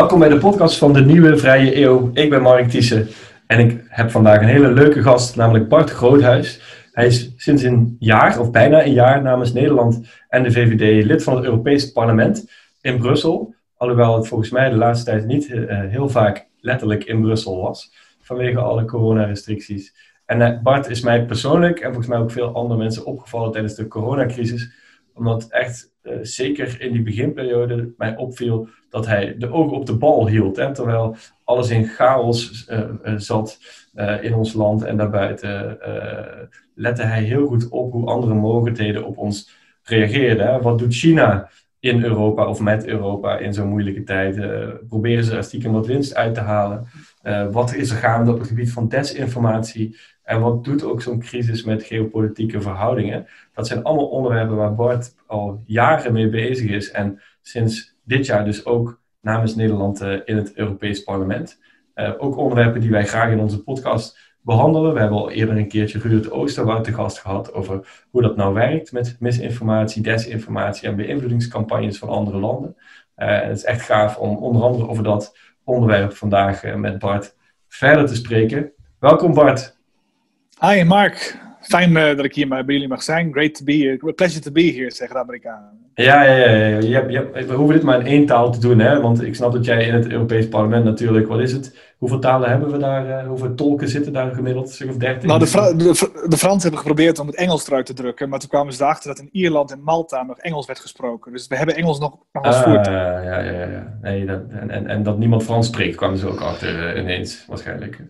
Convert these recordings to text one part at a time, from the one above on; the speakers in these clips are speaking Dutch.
Welkom bij de podcast van de Nieuwe Vrije Eeuw. Ik ben Mark Thiessen en ik heb vandaag een hele leuke gast, namelijk Bart Groothuis. Hij is sinds een jaar, of bijna een jaar, namens Nederland en de VVD lid van het Europees Parlement in Brussel. Alhoewel het volgens mij de laatste tijd niet uh, heel vaak letterlijk in Brussel was, vanwege alle coronarestricties. En uh, Bart is mij persoonlijk en volgens mij ook veel andere mensen opgevallen tijdens de coronacrisis, omdat echt uh, zeker in die beginperiode mij opviel dat hij de ogen op de bal hield. Hè, terwijl alles in chaos uh, uh, zat in ons land en daarbuiten, lette hij heel goed op hoe andere mogelijkheden op ons reageerden. Wat doet China in Europa of met Europa in zo'n moeilijke tijd? proberen ze er stiekem wat winst uit te halen? wat is er gaande op het gebied van desinformatie? En wat doet ook zo'n crisis met geopolitieke verhoudingen? Dat zijn allemaal onderwerpen waar Bart al jaren mee bezig is. En sinds dit jaar dus ook namens Nederland uh, in het Europees Parlement. Uh, ook onderwerpen die wij graag in onze podcast behandelen. We hebben al eerder een keertje Ruud Oosterwoud te gast gehad over hoe dat nou werkt met misinformatie, desinformatie en beïnvloedingscampagnes van andere landen. Uh, het is echt gaaf om onder andere over dat onderwerp vandaag met Bart verder te spreken. Welkom Bart. Hi Mark, fijn uh, dat ik hier bij jullie mag zijn. Great to be here. Pleasure to be here, zeggen de Amerikanen. Ja, ja, ja. ja. We hoeven dit maar in één taal te doen, hè? want ik snap dat jij in het Europees Parlement natuurlijk, wat is het? Hoeveel talen hebben we daar? Uh, hoeveel tolken zitten daar gemiddeld? Zeg of dertien? Nou, de, Fra de, de Fransen hebben geprobeerd om het Engels eruit te drukken, maar toen kwamen ze erachter dat in Ierland en Malta nog Engels werd gesproken. Dus we hebben Engels nog, nog als ah, voertaal. Ja, ja, ja. Nee, dat, en, en, en dat niemand Frans spreekt, kwamen ze ook achter uh, ineens, waarschijnlijk.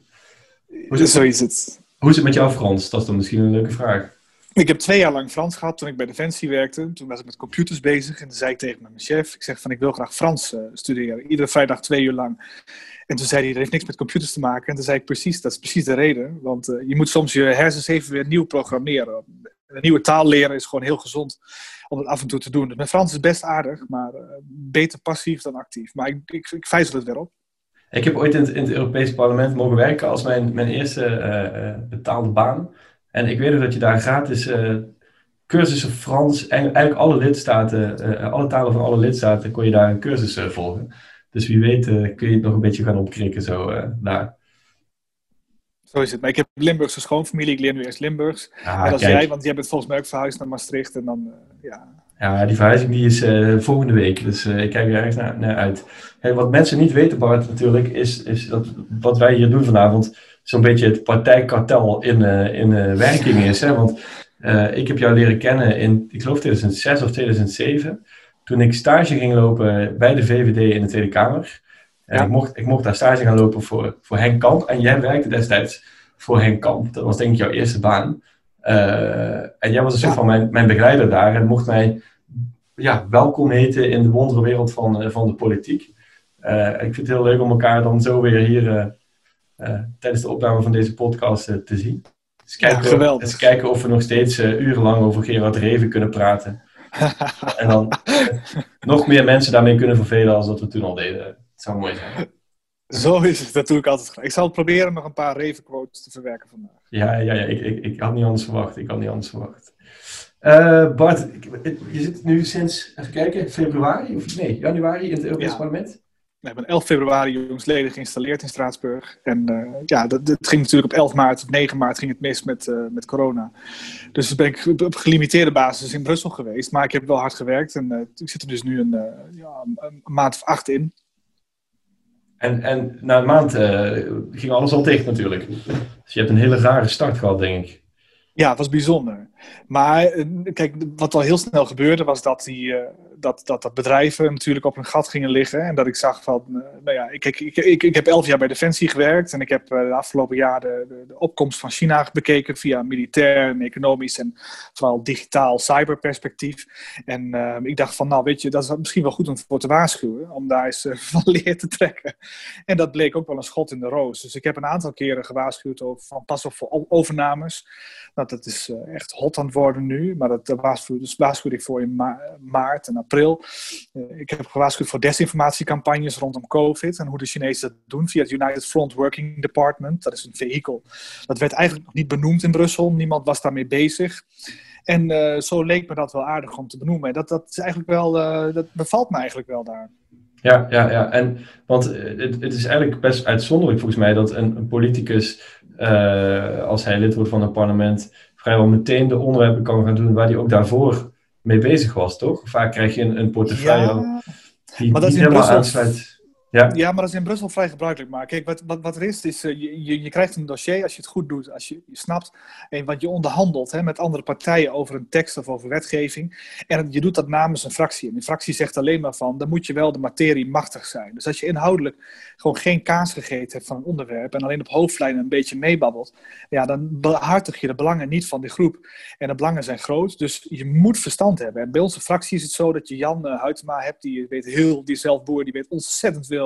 Hoe Zo is het. Hoe is het met jou Frans? Dat is dan misschien een leuke vraag. Ik heb twee jaar lang Frans gehad toen ik bij Defensie werkte. Toen was ik met computers bezig en toen zei ik tegen mijn chef, ik zeg van ik wil graag Frans uh, studeren. Iedere vrijdag twee uur lang. En toen zei hij, dat heeft niks met computers te maken. En toen zei ik precies, dat is precies de reden. Want uh, je moet soms je hersens even weer nieuw programmeren. Een nieuwe taal leren is gewoon heel gezond om het af en toe te doen. Dus mijn Frans is best aardig, maar uh, beter passief dan actief. Maar ik, ik, ik vijzel het weer op. Ik heb ooit in het, in het Europees Parlement mogen werken als mijn, mijn eerste betaalde baan. En ik weet ook dat je daar gratis uh, cursussen Frans, en eigenlijk alle lidstaten, uh, alle talen van alle lidstaten, kon je daar een cursus volgen. Dus wie weet kun je het nog een beetje gaan opkrikken zo daar. Zo is het. Maar ik heb Limburgse schoonfamilie, ik leer nu eerst Limburgs. Ah, en als jij, want jij bent volgens mij ook verhuisd naar Maastricht en dan, ja... Ja, die verhuizing die is volgende week, dus ik kijk er erg naar, naar uit. Hey, wat mensen niet weten, Bart, natuurlijk, is, is dat wat wij hier doen vanavond zo'n beetje het partijkartel in, uh, in werking is. Hè? Want ik heb jou leren kennen in, ik geloof 2006 of 2007, toen ik stage ging lopen bij de VVD in de Tweede Kamer. En ja. ik, mocht, ik mocht daar stage gaan lopen voor, voor Henk Kamp. En jij werkte destijds voor Henk Kamp. Dat was denk ik jouw eerste baan. En jij was een soort van mijn, mijn begeleider daar en mocht mij ja, welkom heten in de wondere wereld van, van de politiek. ik vind het heel leuk om elkaar dan zo weer hier uh, tijdens de opname van deze podcast te zien. Dus kijken, ja, eens kijken of we nog steeds urenlang over Gerard Reven kunnen praten. en dan nog meer mensen daarmee kunnen vervelen als dat we toen al deden. Het zou mooi zijn. Zo is het, dat doe ik altijd Ik zal proberen nog een paar Reven-quotes te verwerken vandaag. Ja, ja, ja ik, ik, ik had niet anders verwacht. Ik had niet anders verwacht. Bart, je zit nu sinds, even kijken, februari, of nee, januari in het Europees ja. Parlement? We hebben 11 februari jongsleden geïnstalleerd in Straatsburg. En uh, ja, dat, dat, ging natuurlijk op 11 maart, of 9 maart ging het mis met, uh, met corona. Dus ben ik op gelimiteerde basis in Brussel geweest. Maar ik heb wel hard gewerkt en ik zit er dus nu een, ja, een maand of acht in. En, en na een maand ging alles al dicht natuurlijk. Dus je hebt een hele rare start gehad, denk ik. Ja, het was bijzonder. Maar kijk, wat al heel snel gebeurde was dat die dat, dat, dat bedrijven natuurlijk op hun gat gingen liggen. En dat ik zag van, uh, nou ja, ik, ik, ik, ik heb elf jaar bij Defensie gewerkt. En ik heb uh, de afgelopen jaar de, opkomst van China bekeken via militair en economisch en vooral digitaal cyberperspectief. En uh, ik dacht van, nou weet je, dat is misschien wel goed om voor te waarschuwen. Om daar eens van leer te trekken. En dat bleek ook wel een schot in de roos. Dus ik heb een aantal keren gewaarschuwd over, van pas op voor overnames. Nou, dat is echt hot aan het worden nu. Maar dat, waarschuwde, dus waarschuwde ik voor in ma maart en april. Uh, ik heb gewaarschuwd voor desinformatiecampagnes rondom COVID en hoe de Chinezen dat doen via het United Front Working Department. Dat is een vehikel. Dat werd eigenlijk nog niet benoemd in Brussel. Niemand was daarmee bezig. En uh, zo leek me dat wel aardig om te benoemen. Dat, dat is eigenlijk wel, uh, dat bevalt me eigenlijk wel daar. Ja, ja, ja. En, want het, het is eigenlijk best uitzonderlijk volgens mij dat een, een politicus, als hij lid wordt van een parlement, vrijwel meteen de onderwerpen kan gaan doen waar hij ook daarvoor mee bezig was, toch? Vaak krijg je een, een portefeuille die maar dat niet is in helemaal aansluit. Ja. Ja, maar dat is in Brussel vrij gebruikelijk. Maar kijk, wat, wat, wat er is, is uh, je, je, krijgt een dossier als je het goed doet, als je, je snapt. En wat je onderhandelt hè, met andere partijen over een tekst of over wetgeving. En je doet dat namens een fractie. En die fractie zegt alleen maar van, dan moet je wel de materie machtig zijn. Dus als je inhoudelijk gewoon geen kaas gegeten hebt van een onderwerp en alleen op hoofdlijnen een beetje meebabbelt, ja, dan behartig je de belangen niet van die groep. En de belangen zijn groot, dus je moet verstand hebben. En bij onze fractie is het zo dat je Jan uh, Huytema hebt, die weet heel, die is zelf boer, die weet ontzettend veel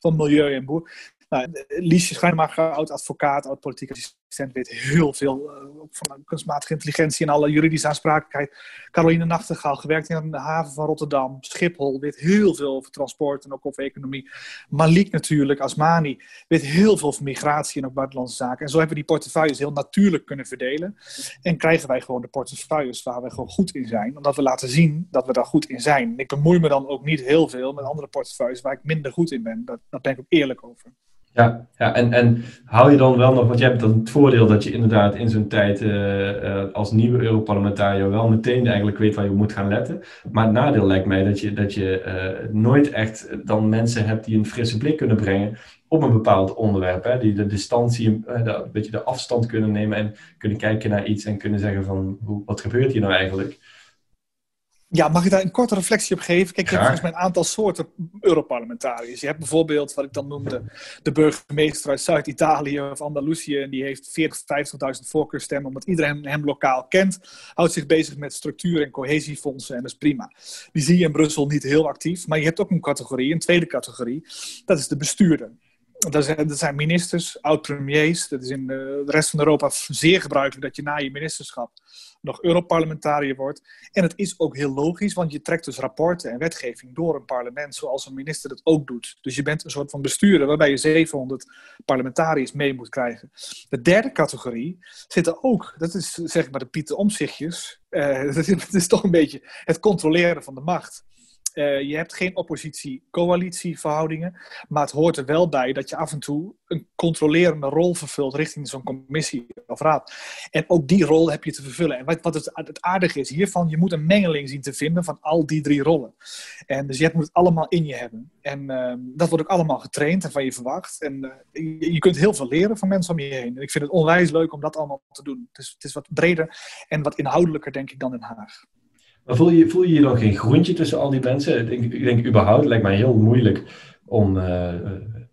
van milieu en boer. Nou, Liesje Schijnmacher, oud-advocaat, oud-politiek assistent, weet heel veel uh, van kunstmatige intelligentie en alle juridische aansprakelijkheid. Caroline Nachtegaal, gewerkt in de haven van Rotterdam. Schiphol, weet heel veel over transport en ook over economie. Malik natuurlijk, Asmani, weet heel veel over migratie en ook buitenlandse zaken. En zo hebben we die portefeuilles heel natuurlijk kunnen verdelen. En krijgen wij gewoon de portefeuilles waar we gewoon goed in zijn. Omdat we laten zien dat we daar goed in zijn. Ik bemoei me dan ook niet heel veel met andere portefeuilles waar ik minder goed in ben. Daar, daar ben ik ook eerlijk over. Ja, ja en, en hou je dan wel nog, want je hebt dan het voordeel dat je inderdaad in zo'n tijd uh, uh, als nieuwe Europarlementariër wel meteen eigenlijk weet waar je moet gaan letten. Maar het nadeel lijkt mij dat je, dat je uh, nooit echt dan mensen hebt die een frisse blik kunnen brengen op een bepaald onderwerp. Hè, die de distantie, een beetje de afstand kunnen nemen en kunnen kijken naar iets en kunnen zeggen van hoe, wat gebeurt hier nou eigenlijk. Ja, mag ik daar een korte reflectie op geven? Kijk, je hebt volgens mij een aantal soorten Europarlementariërs. Je hebt bijvoorbeeld, wat ik dan noemde, de burgemeester uit Zuid-Italië of Andalusië. En die heeft 40, 50.000 voorkeurstemmen, omdat iedereen hem lokaal kent. Houdt zich bezig met structuur- en cohesiefondsen en dat is prima. Die zie je in Brussel niet heel actief. Maar je hebt ook een categorie, een tweede categorie. Dat is de bestuurder. Dat zijn, dat zijn ministers, oud-premiers. Dat is in de rest van Europa zeer gebruikelijk dat je na je ministerschap nog Europarlementariër wordt. En het is ook heel logisch, want je trekt dus rapporten en wetgeving door een parlement, zoals een minister dat ook doet. Dus je bent een soort van bestuurder waarbij je 700 parlementariërs mee moet krijgen. De derde categorie zitten ook, dat is zeg maar de Pieter Omzichtjes. Uh, is, dat is toch een beetje het controleren van de macht. Uh, je hebt geen oppositie-coalitieverhoudingen, maar het hoort er wel bij dat je af en toe een controlerende rol vervult richting zo'n commissie of raad. En ook die rol heb je te vervullen. En wat, wat het, aardige is hiervan, je moet een mengeling zien te vinden van al die drie rollen. En dus je moet het allemaal in je hebben. En uh, dat wordt ook allemaal getraind en van je verwacht. En uh, je, je, kunt heel veel leren van mensen om je heen. En ik vind het onwijs leuk om dat allemaal te doen. Is, het is wat breder en wat inhoudelijker, denk ik, dan Den Haag. Maar voel je, voel je hier dan geen groentje tussen al die mensen? Ik denk, ik denk überhaupt, het lijkt mij heel moeilijk om... Uh,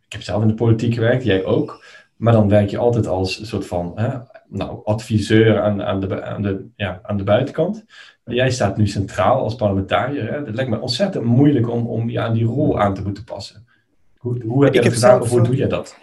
ik heb zelf in de politiek gewerkt, jij ook. Maar dan werk je altijd als een soort van hè, nou, adviseur aan, aan, de, aan, de, ja, aan de buitenkant. Jij staat nu centraal als parlementariër. Hè? Het lijkt me ontzettend moeilijk om, om je aan die rol aan te moeten passen. Hoe, hoe heb je dat gedaan of hoe doe je dat?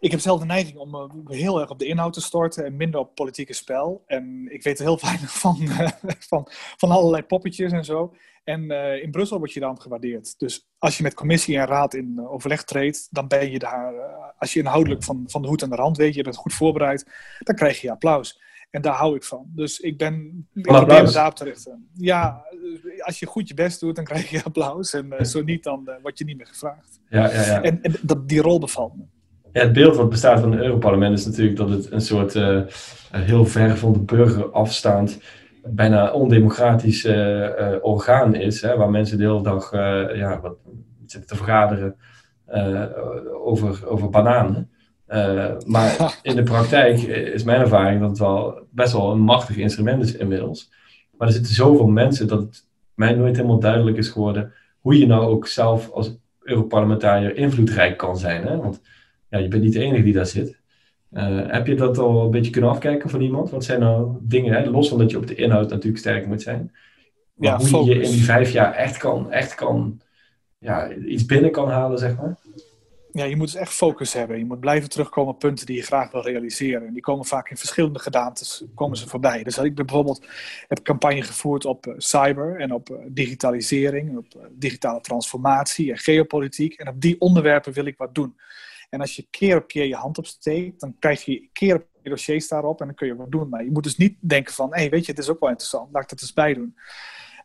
Ik heb zelf de neiging om uh, heel erg op de inhoud te storten en minder op politieke spel. En ik weet er heel weinig van, uh, van, van allerlei poppetjes en zo. En uh, in Brussel word je dan gewaardeerd. Dus als je met commissie en raad in overleg treedt, dan ben je daar, als je inhoudelijk van, van de hoed aan de rand weet, je bent goed voorbereid, dan krijg je applaus. En daar hou ik van. Dus ik ben. Ik probeer daarop te richten. Ja, als je goed je best doet, dan krijg je applaus. En zo niet, dan word je niet meer gevraagd. Ja, ja, ja. En, en dat, die rol bevalt me. Het beeld wat bestaat van het Europarlement is natuurlijk dat het een soort uh, heel ver van de burger afstaand, bijna ondemocratisch uh, uh, orgaan is, hè, waar mensen de hele dag ja, wat, zitten te vergaderen over, over bananen. maar in de praktijk is mijn ervaring dat het wel best wel een machtig instrument is inmiddels. Maar er zitten zoveel mensen dat het mij nooit helemaal duidelijk is geworden hoe je nou ook zelf als Europarlementariër invloedrijk kan zijn. Hè? Want ja, je bent niet de enige die daar zit. Uh, heb je dat al een beetje kunnen afkijken van iemand? Wat zijn nou dingen, hè? los van dat je op de inhoud natuurlijk sterk moet zijn. Maar ja, hoe focus. je in die vijf jaar echt kan, echt kan ja, iets binnen kan halen, zeg maar. Ja, je moet dus echt focus hebben. Je moet blijven terugkomen op punten die je graag wil realiseren. En die komen vaak in verschillende gedaantes komen ze voorbij. Dus ik bijvoorbeeld heb campagne gevoerd op uh, cyber en op uh, digitalisering, op digitale transformatie en geopolitiek. En op die onderwerpen wil ik wat doen. En als je keer op keer je hand opsteekt, dan krijg je keer op keer dossiers daarop en dan kun je wat doen. Maar je moet dus niet denken van, hé, hey, weet je, het is ook wel interessant, laat ik dat eens bij doen.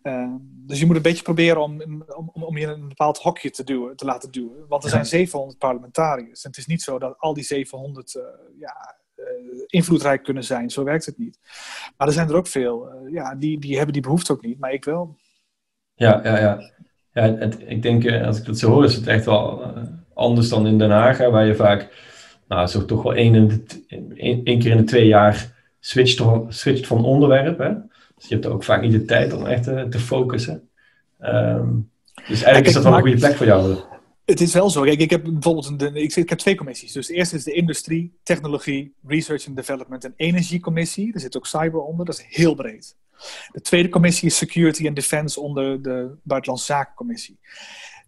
Ehm, dus je moet een beetje proberen om, om, om je in een bepaald hokje te, duwen, te laten duwen. Want er zijn 700 parlementariërs. En het is niet zo dat al die 700 uh, ja, uh, invloedrijk kunnen zijn. Zo werkt het niet. Maar er zijn er ook veel. Uh, ja, die, die hebben die behoefte ook niet, maar ik wel. Ja, ja, ja. ja het, ik denk, als ik dat zo hoor, is het echt wel anders dan in Den Haag, waar je vaak, nou, zo toch wel één, in de, één, één keer in de twee jaar switcht, switcht van onderwerp. Hè? Dus je hebt ook vaak niet de tijd om echt te, te focussen. Um, dus eigenlijk Kijk, is dat wel een goede plek voor jou. Het is wel zo. Kijk, ik heb bijvoorbeeld een, ik, ik heb twee commissies. Dus de eerste is de industrie, technologie, research and development en energiecommissie. Er zit ook cyber onder. Dat is heel breed. De tweede commissie is security and defense onder de buitenlandse zakencommissie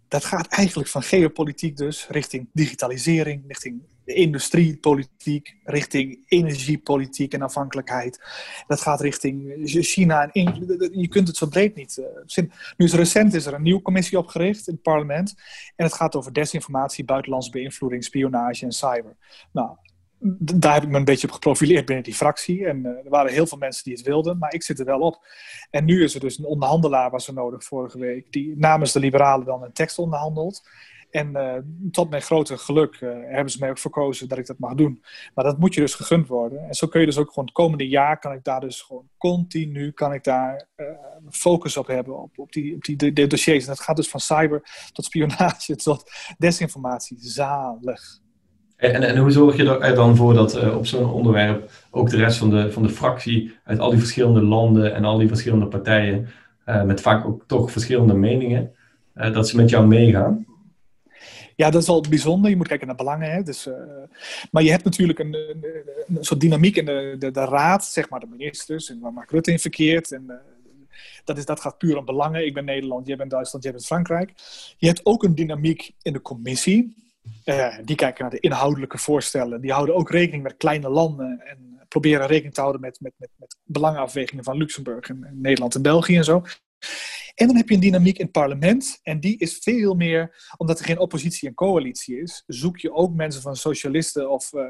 dat gaat eigenlijk van geopolitiek dus richting digitalisering, richting industriepolitiek, richting energiepolitiek en afhankelijkheid. Dat gaat richting China. En je kunt het zo breed niet uh, Nu is recent is er een nieuwe commissie opgericht in het parlement. En het gaat over desinformatie, buitenlandse beïnvloeding, spionage en cyber. Nou, daar heb ik me een beetje op geprofileerd binnen die fractie. En uh, er waren heel veel mensen die het wilden, maar ik zit er wel op. En nu is er dus een onderhandelaar was er nodig vorige week, die namens de liberalen dan een tekst onderhandelt. En uh, tot mijn grote geluk uh, hebben ze mij ook verkozen dat ik dat mag doen. Maar dat moet je dus gegund worden. En zo kun je dus ook gewoon het komende jaar kan ik daar dus gewoon continu kan ik daar focus op hebben op, op, die, op die de, dossiers. En dat gaat dus van cyber tot spionage tot desinformatie. Zalig. En, en hoe zorg je er dan voor dat uh, op zo'n onderwerp ook de rest van de, van de fractie uit al die verschillende landen en al die verschillende partijen, uh, met vaak ook toch verschillende meningen, uh, dat ze met jou meegaan? Ja, dat is wel bijzonder. Je moet kijken naar belangen. Hè? Dus, maar je hebt natuurlijk een, een, een soort dynamiek in de, de, de, raad, zeg maar de ministers en waar Mark Rutte in verkeert. En, dat, is, dat gaat puur om belangen. Ik ben Nederland, jij bent Duitsland, jij bent Frankrijk. Je hebt ook een dynamiek in de commissie. Uh, die kijken naar de inhoudelijke voorstellen. Die houden ook rekening met kleine landen en proberen rekening te houden met, met, met, met belangenafwegingen van Luxemburg en, en Nederland en België en zo. En dan heb je een dynamiek in het parlement. En die is veel meer, omdat er geen oppositie en coalitie is, zoek je ook mensen van socialisten of uh,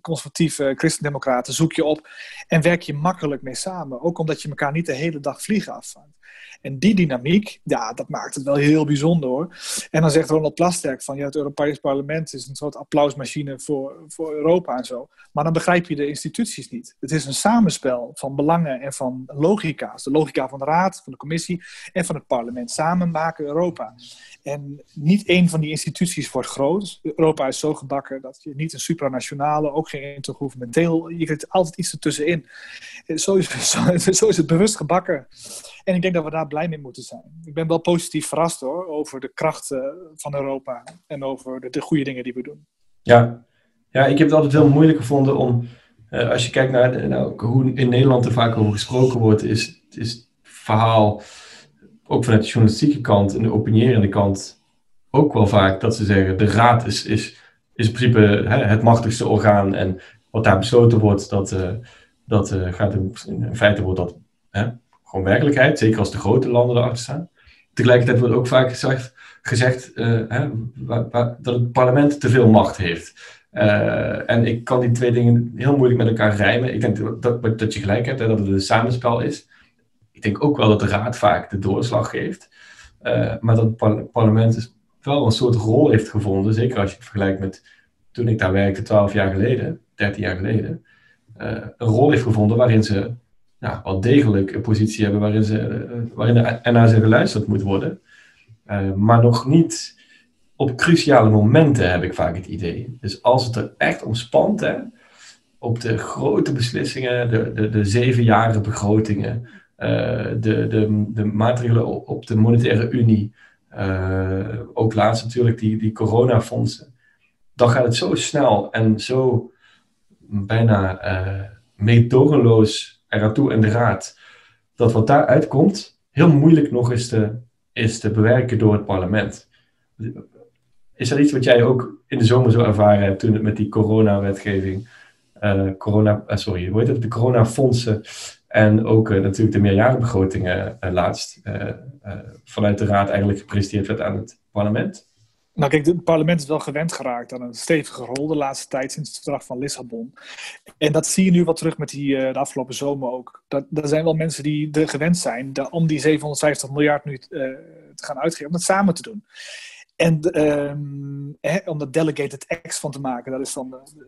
conservatieve christendemocraten, zoek je op en werk je makkelijk mee samen. Ook omdat je elkaar niet de hele dag vliegen afvangt. En die dynamiek, ja, dat maakt het wel heel bijzonder hoor. En dan zegt Ronald Plasterk van, ja, het Europees Parlement is een soort applausmachine voor, voor Europa en zo. Maar dan begrijp je de instituties niet. Het is een samenspel van belangen en van logica's. De logica van de Raad, van de Commissie en van het parlement. Samen maken Europa. En niet één van die instituties wordt groot. Europa is zo gebakken dat je niet een supranationale, ook geen intergouvernementeel, je krijgt altijd iets ertussenin. Zo is, zo, zo is het bewust gebakken. En ik denk dat we daar blij mee moeten zijn. Ik ben wel positief verrast hoor, over de kracht van Europa en over de, de goede dingen die we doen. Ja. ja, ik heb het altijd heel moeilijk gevonden om, uh, als je kijkt naar nou, hoe in Nederland er vaak over gesproken wordt, is, is het verhaal ook vanuit de journalistieke kant en de opinierende kant ook wel vaak dat ze zeggen: de raad is, is, is in principe hè, het machtigste orgaan en wat daar besloten wordt, dat, uh, dat uh, gaat in, in, feite wordt dat hè, gewoon werkelijkheid, zeker als de grote landen erachter staan. Tegelijkertijd wordt ook vaak gezegd, uh, hè, dat het parlement te veel macht heeft. en ik kan die twee dingen heel moeilijk met elkaar rijmen. Ik denk dat, dat je gelijk hebt, dat het een samenspel is ik denk ook wel dat de raad vaak de doorslag geeft. Uh, maar dat het parlement dus wel een soort rol heeft gevonden, zeker als je het vergelijkt met toen ik daar werkte, 12 jaar geleden, 13 jaar geleden, een rol heeft gevonden waarin ze ja, wel degelijk een positie hebben waarin, ze, uh, waarin er naar ze geluisterd moet worden. maar nog niet op cruciale momenten heb ik vaak het idee. Dus als het er echt om spant, hè, op de grote beslissingen, de, de, de zevenjarige begrotingen, eh, de, de, de maatregelen op de monetaire unie, ook laatst natuurlijk die, die coronafondsen, dan gaat het zo snel en zo bijna meedogenloos eraan toe in de raad, dat wat daaruit komt, heel moeilijk nog is te, is te bewerken door het parlement. Is dat iets wat jij ook in de zomer zo ervaren hebt toen het met die coronawetgeving, uh, corona, sorry, hoe heet het, de coronafondsen en ook uh, natuurlijk de meerjarenbegrotingen laatst vanuit de Raad eigenlijk gepresenteerd werd aan het parlement? Nou kijk, het parlement is wel gewend geraakt aan een stevige rol de laatste tijd sinds het verdrag van Lissabon. En dat zie je nu wel terug met die, uh, de afgelopen zomer ook. Dat, er zijn wel mensen die er gewend zijn om die 750 miljard nu uh, te gaan uitgeven, om dat samen te doen. En um, hè, om er delegated acts van te maken, dat is dan de,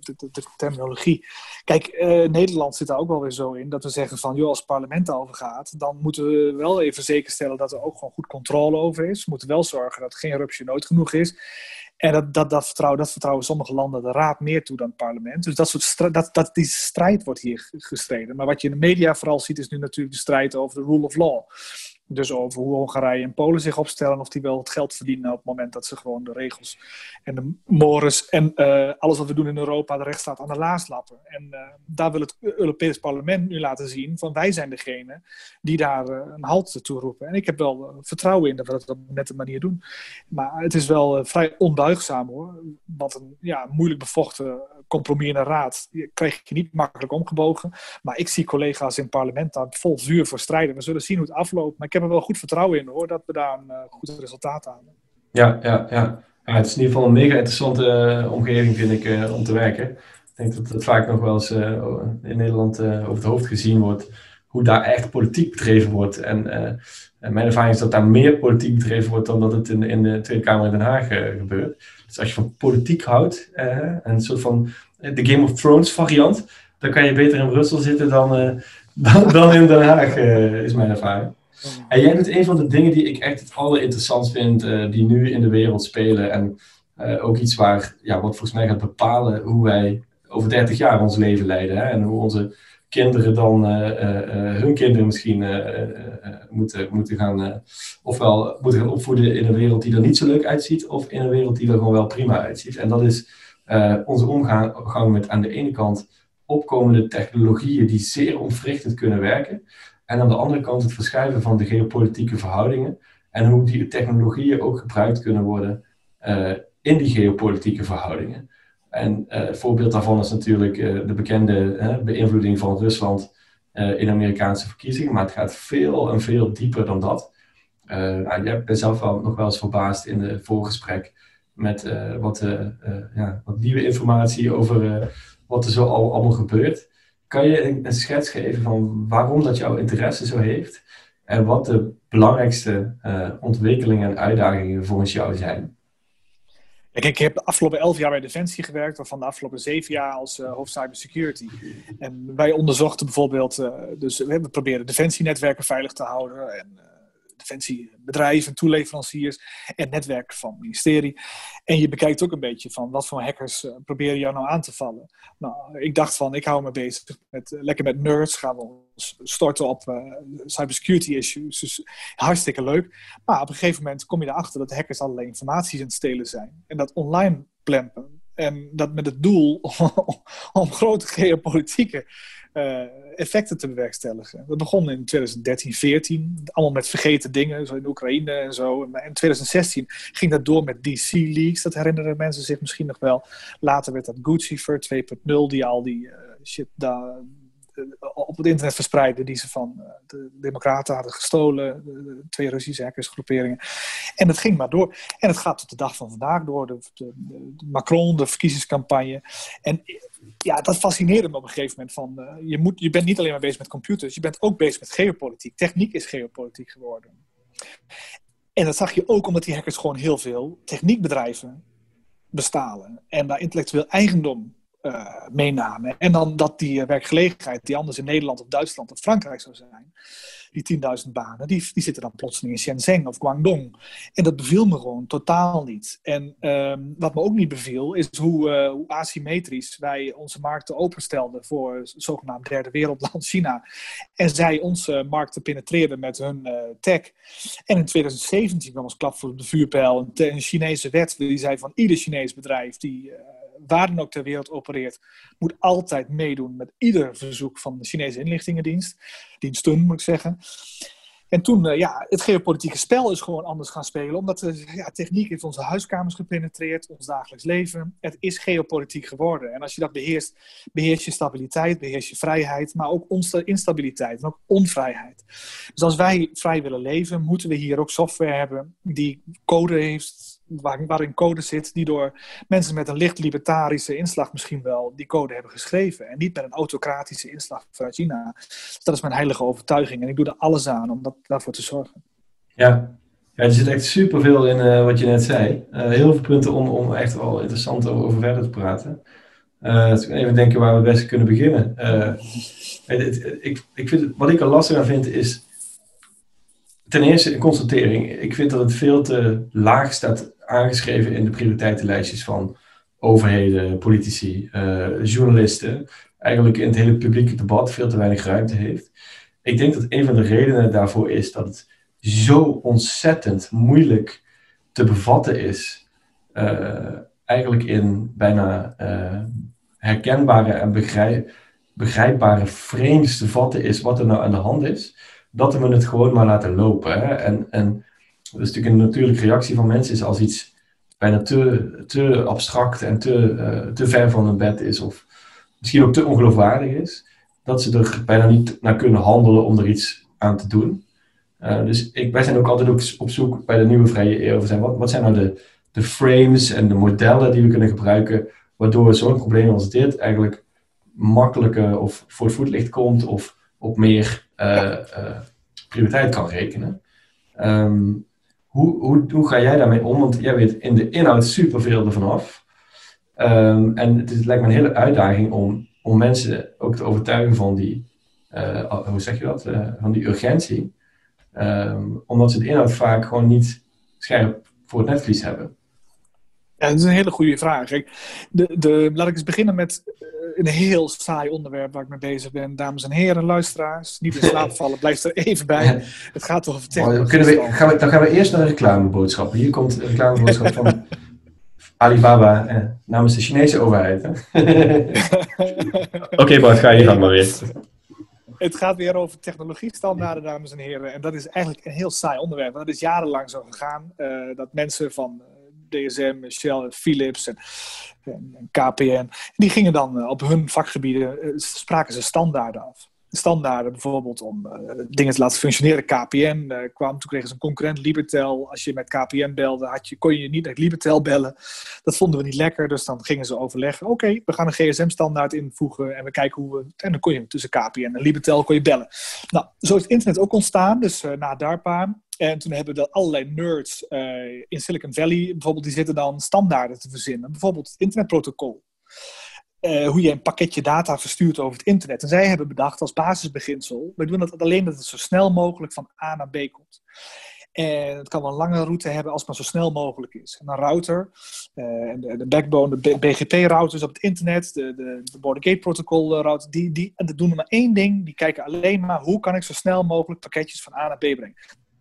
de, terminologie. Kijk, uh, Nederland zit daar ook wel weer zo in dat we zeggen van, joh, als het parlement daarover gaat, dan moeten we wel even zekerstellen dat er ook gewoon goed controle over is. We moeten wel zorgen dat geen eruptie nooit genoeg is. En dat, dat, dat, vertrouwen, dat vertrouwen sommige landen de raad meer toe dan het parlement. Dus dat, soort dat, dat, die strijd wordt hier gestreden. Maar wat je in de media vooral ziet, is nu natuurlijk de strijd over de rule of law. Dus over hoe Hongarije en Polen zich opstellen, of die wel het geld verdienen op het moment dat ze gewoon de regels en de mores en uh, alles wat we doen in Europa, de rechtsstaat aan de laars lappen. En uh, daar wil het Europees Parlement nu laten zien van wij zijn degene die daar uh, een halt toe roepen. En ik heb wel vertrouwen in dat we dat op een nette manier doen. Maar het is wel vrij onbuigzaam hoor. Want een ja, moeilijk bevochten compromis in de raad krijg je niet makkelijk omgebogen. Maar ik zie collega's in het parlement daar vol vuur voor strijden. We zullen zien hoe het afloopt. Maar heb er wel goed vertrouwen in hoor, dat we daar een uh, goed resultaat halen. Ja, ja, ja. ja, het is in ieder geval een mega interessante uh, omgeving vind ik uh, om te werken. Ik denk dat het vaak nog wel eens in Nederland over het hoofd gezien wordt hoe daar echt politiek bedreven wordt. En, en, mijn ervaring is dat daar meer politiek bedreven wordt dan dat het in, in de Tweede Kamer in Den Haag gebeurt. Dus als je van politiek houdt, een soort van de Game of Thrones variant, dan kan je beter in Brussel zitten dan, dan, in Den Haag, is mijn ervaring. En jij doet een van de dingen die ik echt het allerinteressantst vind, uh, die nu in de wereld spelen. En uh, ook iets waar, ja, wat volgens mij gaat bepalen hoe wij over 30 jaar ons leven leiden. Hè? En hoe onze kinderen dan uh, hun kinderen misschien moeten, moeten gaan, ofwel moeten gaan opvoeden in een wereld die er niet zo leuk uitziet, of in een wereld die er gewoon wel prima uitziet. En dat is onze omgang met aan de ene kant opkomende technologieën die zeer ontwrichtend kunnen werken. En aan de andere kant het verschuiven van de geopolitieke verhoudingen en hoe die technologieën ook gebruikt kunnen worden uh, in die geopolitieke verhoudingen. En uh, voorbeeld daarvan is natuurlijk uh, de bekende beïnvloeding van Rusland in Amerikaanse verkiezingen, maar het gaat veel en veel dieper dan dat. nou, jij bent zelf wel, nog wel eens verbaasd in het voorgesprek met wat, ja, wat nieuwe informatie over wat er zo al, allemaal gebeurt. Kan je een, schets geven van waarom dat jouw interesse zo heeft en wat de belangrijkste uh, ontwikkelingen en uitdagingen volgens jou zijn? Kijk, ik heb de afgelopen elf jaar bij Defensie gewerkt, waarvan de afgelopen zeven jaar als uh, hoofd cybersecurity. En wij onderzochten bijvoorbeeld, uh, dus we proberen defensienetwerken veilig te houden en defensiebedrijven, toeleveranciers en netwerken van het ministerie. En je bekijkt ook een beetje van wat voor hackers uh, proberen jou nou aan te vallen. Nou, ik dacht van, ik hou me bezig met, uh, lekker met nerds, gaan we ons storten op uh, cybersecurity issues. Dus hartstikke leuk. Maar op een gegeven moment kom je erachter dat hackers allerlei informatie aan het stelen zijn. En dat online plempen. En dat met het doel om grote geopolitieke effecten te bewerkstelligen. Dat begon in 2013, 14, allemaal met vergeten dingen, zo in Oekraïne en zo. En in 2016 ging dat door met DC Leaks, dat herinneren mensen zich misschien nog wel. Later werd dat Guccifer 2.0, die al die uh, shit daar op het internet verspreidde die ze van de Democraten hadden gestolen, twee Russische hackersgroeperingen. En het ging maar door. En het gaat tot de dag van vandaag door, de, de, Macron, de verkiezingscampagne. En ja, dat fascineerde me op een gegeven moment. Van, uh, je, moet, je bent niet alleen maar bezig met computers, je bent ook bezig met geopolitiek. Techniek is geopolitiek geworden. En dat zag je ook omdat die hackers gewoon heel veel techniekbedrijven bestalen. En daar intellectueel eigendom uh, meenamen. En dan dat die werkgelegenheid, die anders in Nederland of Duitsland of Frankrijk zou zijn, die 10.000 banen, die, die zitten dan plotseling in Shenzhen of Guangdong. En dat beviel me gewoon totaal niet. En um, wat me ook niet beviel, is hoe, uh, hoe asymmetrisch wij onze markten openstelden voor zogenaamd derde wereldland China. En zij onze markten penetreerden met hun tech. En in 2017 kwam als klap voor de vuurpijl een, een Chinese wet die zei van ieder Chinees bedrijf die... Waar dan ook ter wereld opereert, moet altijd meedoen met ieder verzoek van de Chinese inlichtingendienst. Diensten, moet ik zeggen. En toen, uh, ja, het geopolitieke spel is gewoon anders gaan spelen. Omdat de ja, techniek heeft onze huiskamers gepenetreerd, ons dagelijks leven. Het is geopolitiek geworden. En als je dat beheerst, beheers je stabiliteit, beheers je vrijheid, maar ook instabiliteit en ook onvrijheid. Dus als wij vrij willen leven, moeten we hier ook software hebben die code heeft, waar, waarin code zit die door mensen met een licht libertarische inslag misschien wel die code hebben geschreven. En niet met een autocratische inslag vanuit China. Dus dat is mijn heilige overtuiging. En ik doe er alles aan om dat, daarvoor te zorgen. Ja, ja, er zit echt superveel in uh, wat je net zei. Uh, heel veel punten om, om echt wel interessant over verder te praten. Uh, even denken waar we het best kunnen beginnen. ik, ik vind, wat ik er lastig aan vind is ten eerste een constatering. Ik vind dat het veel te laag staat aangeschreven in de prioriteitenlijstjes van overheden, politici, journalisten. Eigenlijk in het hele publieke debat veel te weinig ruimte heeft. Ik denk dat een van de redenen daarvoor is dat het zo ontzettend moeilijk te bevatten is. Uh, eigenlijk in bijna uh, herkenbare en begrijp, begrijpbare frames te vatten is wat er nou aan de hand is. Dat we het gewoon maar laten lopen. Hè? En, en dat is natuurlijk een natuurlijke reactie van mensen is als iets bijna te, te abstract en te, uh, te ver van hun bed is. Of misschien ook te ongeloofwaardig is. Dat ze er bijna niet naar kunnen handelen om er iets aan te doen. Uh, dus ik, wij zijn ook altijd ook op zoek bij de nieuwe vrije eeuw. Zijn, wat, wat zijn nou de, de frames en de modellen die we kunnen gebruiken, waardoor zo'n probleem als dit eigenlijk makkelijker of voor het voetlicht komt of op meer prioriteit kan rekenen. Um, hoe, hoe, hoe ga jij daarmee om? Want jij weet in de inhoud superveel ervan af. Um, en het, is, het lijkt me een hele uitdaging om, om mensen ook te overtuigen van die, hoe zeg je dat, van die urgentie. Um, omdat ze de inhoud vaak gewoon niet scherp voor het netvlies hebben. Ja, dat is een hele goede vraag. de, de, laat ik eens beginnen met eh, een heel saai onderwerp waar ik mee bezig ben. Dames en heren, luisteraars, niet in slaap vallen, blijf er even bij. Het gaat toch over technologie. Oh, kunnen we, gaan we, dan gaan we eerst naar de reclameboodschappen. Hier komt een reclameboodschap van Alibaba eh, namens de Chinese overheid. Oké okay, Bart, ga je gang maar weer het gaat weer over technologiestandaarden, dames en heren. En dat is eigenlijk een heel saai onderwerp. Dat is jarenlang zo gegaan. Uh, dat mensen van eh, DSM, Shell, Philips en, en, KPN, die gingen dan uh, op hun vakgebieden, spraken ze standaarden af standaarden, bijvoorbeeld om uh, dingen te laten functioneren. KPN kwam, toen kregen ze een concurrent, Libertel. Als je met KPN belde, had je, kon je niet met Libertel bellen. Dat vonden we niet lekker, dus dan gingen ze overleggen. Oké, we gaan een GSM-standaard invoegen en we kijken hoe we... En dan kon je tussen KPN en Libertel kon je bellen. Nou, zo is het internet ook ontstaan, dus na DARPA. En toen hebben we allerlei nerds in Silicon Valley, bijvoorbeeld, die zitten dan standaarden te verzinnen. Bijvoorbeeld het internetprotocol. Uh, hoe je een pakketje data verstuurt over het internet. En zij hebben bedacht als basisbeginsel, we doen dat alleen dat het zo snel mogelijk van A naar B komt. En het kan wel een lange route hebben als het maar zo snel mogelijk is. En een router, uh, de, de, backbone, de BGP-routers op het internet, de, de, de Border Gate Protocol eh, router, die, die, en doen maar één ding. Die kijken alleen maar hoe kan ik zo snel mogelijk pakketjes van A naar B brengen.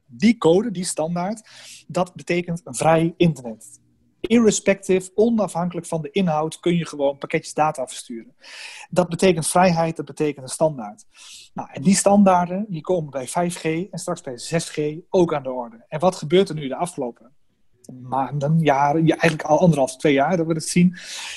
Die code, die standaard, dat betekent een vrij internet irrespective, onafhankelijk van de inhoud, kun je gewoon pakketjes data versturen. Dat betekent vrijheid, dat betekent een standaard. Nou, en die standaarden die komen bij 5G en straks bij 6G ook aan de orde. En wat gebeurt er nu de afgelopen maanden, jaren, ja, eigenlijk al anderhalf, twee jaar dat we het zien,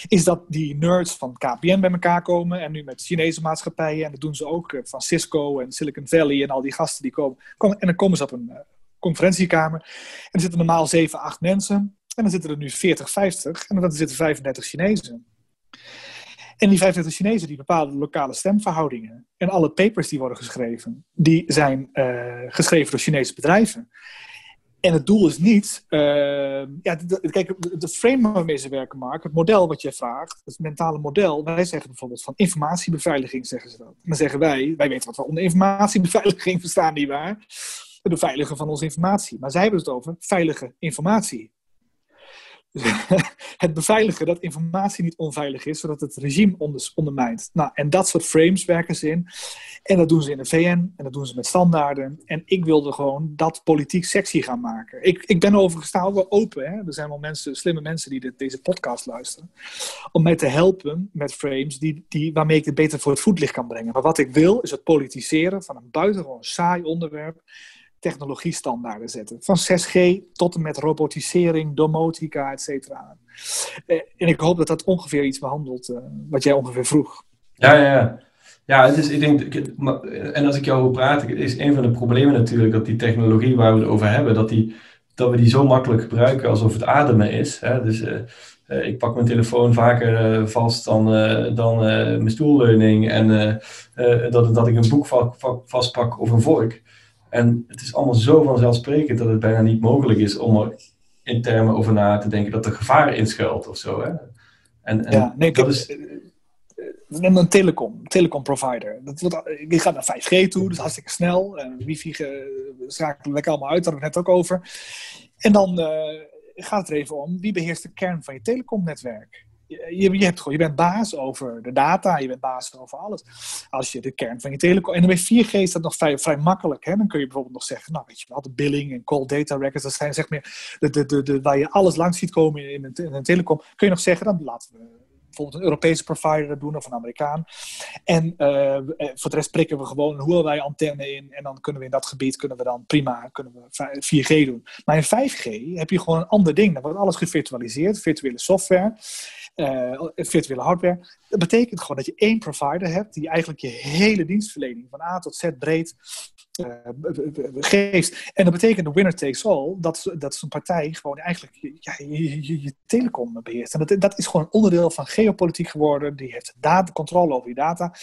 is dat die nerds van KPN bij elkaar komen en nu met Chinese maatschappijen, en dat doen ze ook eh, van Cisco en Silicon Valley en al die gasten die komen, en dan komen ze op een uh, conferentiekamer en er zitten normaal 7, 8 mensen en dan zitten er nu 40, 50 en dan zitten 35 Chinezen. En die 35 Chinezen die bepalen de lokale stemverhoudingen. En alle papers die worden geschreven, die zijn uh, geschreven door Chinese bedrijven. En het doel is niet, uh, ja, kijk, de frame waarmee ze werken, Mark, het model wat je vraagt, het mentale model, wij zeggen bijvoorbeeld van informatiebeveiliging, zeggen ze dat. Dan zeggen wij, wij weten wat we onder informatiebeveiliging verstaan, nietwaar? Het beveiligen van onze informatie. Maar zij hebben het over veilige informatie. het beveiligen dat informatie niet onveilig is, zodat het regime ondermijnt. Nou, en dat soort frames werken ze in. En dat doen ze in de VN en dat doen ze met standaarden. En ik wilde gewoon dat politiek sexy gaan maken. Ik, ik ben overigens wel open. Hè? Er zijn wel mensen, slimme mensen die deze podcast luisteren. Om mij te helpen met frames die, die, waarmee ik het beter voor het voetlicht kan brengen. Maar wat ik wil is het politiseren van een buitengewoon saai onderwerp technologiestandaarden zetten. Van 6G tot en met robotisering, domotica, et cetera. Eh, en ik hoop dat dat ongeveer iets behandelt uh, wat jij ongeveer vroeg. Ja, ja, ja. Ja, het is, ik denk, en als ik jou hoor praten, is een van de problemen natuurlijk dat die technologie waar we het over hebben, dat die dat we die zo makkelijk gebruiken alsof het ademen is. Hè? Dus ik pak mijn telefoon vaker vast dan, dan mijn stoelleuning en dat, dat ik een boek vastpak of een vork. En het is allemaal zo vanzelfsprekend dat het bijna niet mogelijk is om er in termen over na te denken dat er gevaar in schuilt of zo. Hè? En, en ja, nee, dat is... Eh, eh, neem een telecom, telecom provider. Dat wordt, je gaat naar 5G toe, dus hartstikke snel. En wifi schakelen we allemaal uit, daar hebben we het net ook over. En dan uh, gaat het er even om, wie beheerst de kern van je telecomnetwerk? Je, je, hebt gewoon, je bent baas over de data, je bent baas over alles. Als je de kern van je telecom. En bij 4G is dat nog vrij, vrij makkelijk. Hè? Dan kun je bijvoorbeeld nog zeggen, nou weet je wel, de billing en call data records, dat zijn zeg maar de, de, de, waar je alles langs ziet komen in een, in een telecom. Kun je nog zeggen, dan laten we bijvoorbeeld een Europese provider doen of een Amerikaan. En uh, voor de rest prikken we gewoon een Huawei-antenne in en dan kunnen we in dat gebied kunnen we dan prima kunnen we 4G doen. Maar in 5G heb je gewoon een ander ding. Dan wordt alles gevirtualiseerd, virtuele software uh, virtuele hardware. Dat betekent gewoon dat je één provider hebt die eigenlijk je hele dienstverlening van A tot Z breed uh, geeft. En dat betekent de winner takes all, dat, dat zo'n partij gewoon eigenlijk ja, je, je, je, telecom beheerst. En dat, dat is gewoon een onderdeel van geopolitiek geworden. Die heeft data, controle over je data.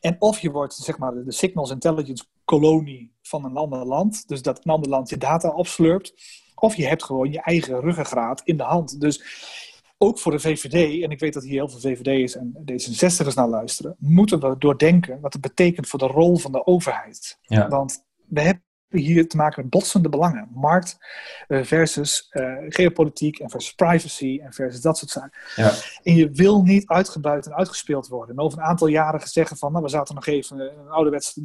En of je wordt zeg maar de signals intelligence kolonie van een ander land, dus dat een ander land je data opslurpt, of je hebt gewoon je eigen ruggengraat in de hand. Dus ook voor de VVD, en ik weet dat hier heel veel VVD'ers en D66'ers naar luisteren, moeten we doordenken wat het betekent voor de rol van de overheid. Ja. Want we hebben hier te maken met botsende belangen. Markt eh, versus uh, geopolitiek en versus privacy en versus dat soort zaken. Ja. En je wil niet uitgebuit en uitgespeeld worden. En over een aantal jaren zeggen van, nou, we zaten nog even een ouderwetse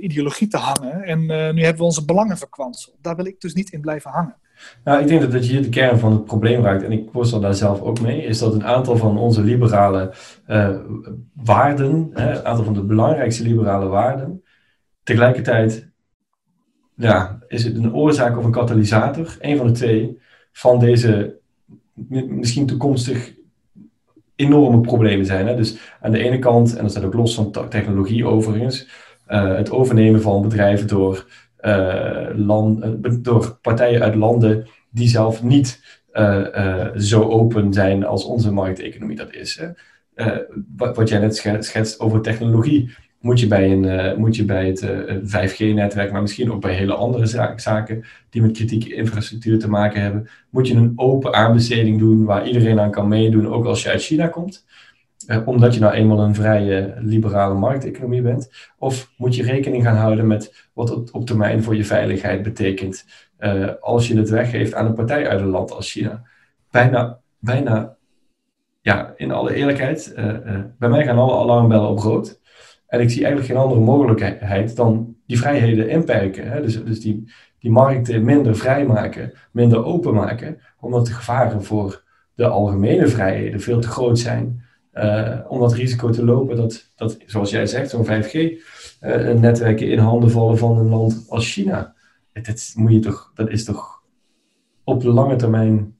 ideologie te hangen en uh, nu hebben we onze belangen verkwanseld. Daar wil ik dus niet in blijven hangen. Nou, ik denk dat, dat je hier de kern van het probleem raakt, en ik worstel daar zelf ook mee, is dat een aantal van onze liberale uh, waarden, hè, een aantal van de belangrijkste liberale waarden, tegelijkertijd ja, is het een oorzaak of een katalysator, een van de twee, van deze misschien toekomstig enorme problemen zijn. Hè? Dus aan de ene kant, en dat staat ook los van technologie overigens, uh, het overnemen van bedrijven door land, eh, door partijen uit landen die zelf niet uh, zo open zijn als onze markteconomie dat is. Hè. Wat, wat, jij net schetst over technologie, moet je bij, een, moet je bij het 5G-netwerk, maar misschien ook bij hele andere zaken die met kritieke infrastructuur te maken hebben, moet je een open aanbesteding doen waar iedereen aan kan meedoen, ook als je uit China komt. Eh, omdat je nou eenmaal een vrije liberale markteconomie bent? Of moet je rekening gaan houden met wat het op termijn voor je veiligheid betekent uh, als je het weggeeft aan een partij uit een land als China? Bijna, bijna ja, in alle eerlijkheid, uh, bij mij gaan alle alarmbellen op rood. En ik zie eigenlijk geen andere mogelijkheid dan die vrijheden inperken. Hè? Dus, dus die, die markten minder vrijmaken, minder openmaken, omdat de gevaren voor de algemene vrijheden veel te groot zijn. Uh, om dat risico te lopen dat, dat zoals jij zegt, zo'n 5G-netwerken uh, in handen vallen van een land als China. Dat, moet je toch, dat is toch op de lange termijn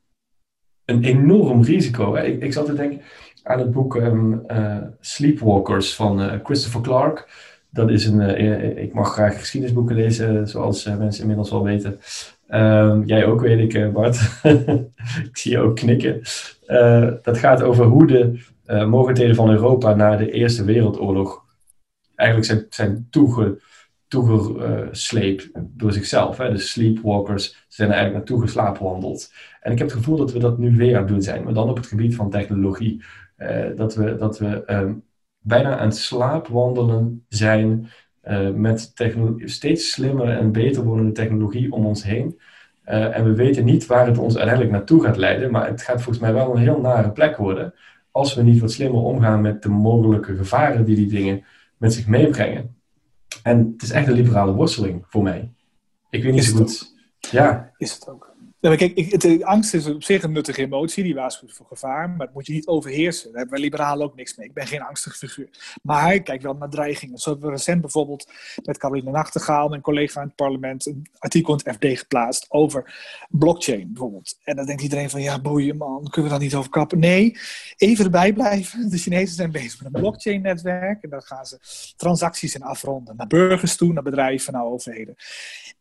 een enorm risico. Ik, ik zat te denken aan het boek um, uh, Sleepwalkers van Christopher Clark. Dat is een, ik mag graag geschiedenisboeken lezen, zoals mensen inmiddels wel weten. Um, jij ook, weet ik, Bart. ik zie je ook knikken. dat gaat over hoe de uh, van Europa na de Eerste Wereldoorlog eigenlijk zijn, zijn toege, toegesleept door zichzelf. Hè? De sleepwalkers zijn er eigenlijk naartoe geslaapwandeld. En ik heb het gevoel dat we dat nu weer aan het doen zijn, maar dan op het gebied van technologie. Dat we, dat we um, bijna aan het slaapwandelen zijn uh, met steeds slimmer en beter wordende technologie om ons heen. Uh, en we weten niet waar het ons uiteindelijk naartoe gaat leiden, maar het gaat volgens mij wel een heel nare plek worden als we niet wat slimmer omgaan met de mogelijke gevaren die die dingen met zich meebrengen. En het is echt een liberale worsteling voor mij. Ik weet niet zo goed. Ja. Is het ook. Ja, kijk, het, angst is op zich een nuttige emotie, die waarschuwt voor gevaar, maar het moet je niet overheersen. Daar hebben wij liberalen ook niks mee. Ik ben geen angstig figuur. Maar ik kijk wel naar dreigingen. Zo hebben we recent bijvoorbeeld met Caroline Nachtegaal, mijn collega in het parlement, een artikel in het FD geplaatst over blockchain bijvoorbeeld. En dan denkt iedereen van, ja boeien man, kunnen we daar niet over kappen? Nee, even erbij blijven. De Chinezen zijn bezig met een blockchain-netwerk en daar gaan ze transacties in afronden. Naar burgers toe, naar bedrijven, naar overheden.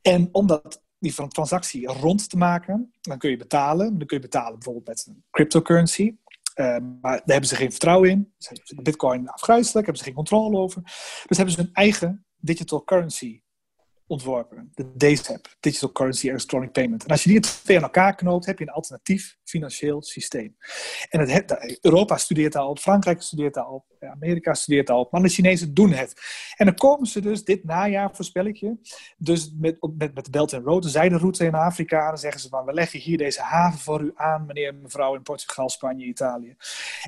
En omdat die transactie rond te maken. Dan kun je betalen. Dan kun je betalen bijvoorbeeld met een cryptocurrency. Uh, maar daar hebben ze geen vertrouwen in. Bitcoin afgrijzelijk, hebben ze geen controle over. Dus hebben ze hun eigen digital currency ontworpen. De DCEP, Digital Currency Electronic Payment. En als je die twee aan elkaar knoopt, heb je een alternatief financieel systeem. En het, Europa studeert daar op, Frankrijk studeert daar op, Amerika studeert daar op, maar de Chinezen doen het. En dan komen ze dus dit najaar, voorspel ik je, dus met, met, met de Belt and Road, de zijderoute in Afrika, dan zeggen ze van, we leggen hier deze haven voor u aan, meneer en mevrouw, in Portugal, Spanje, Italië.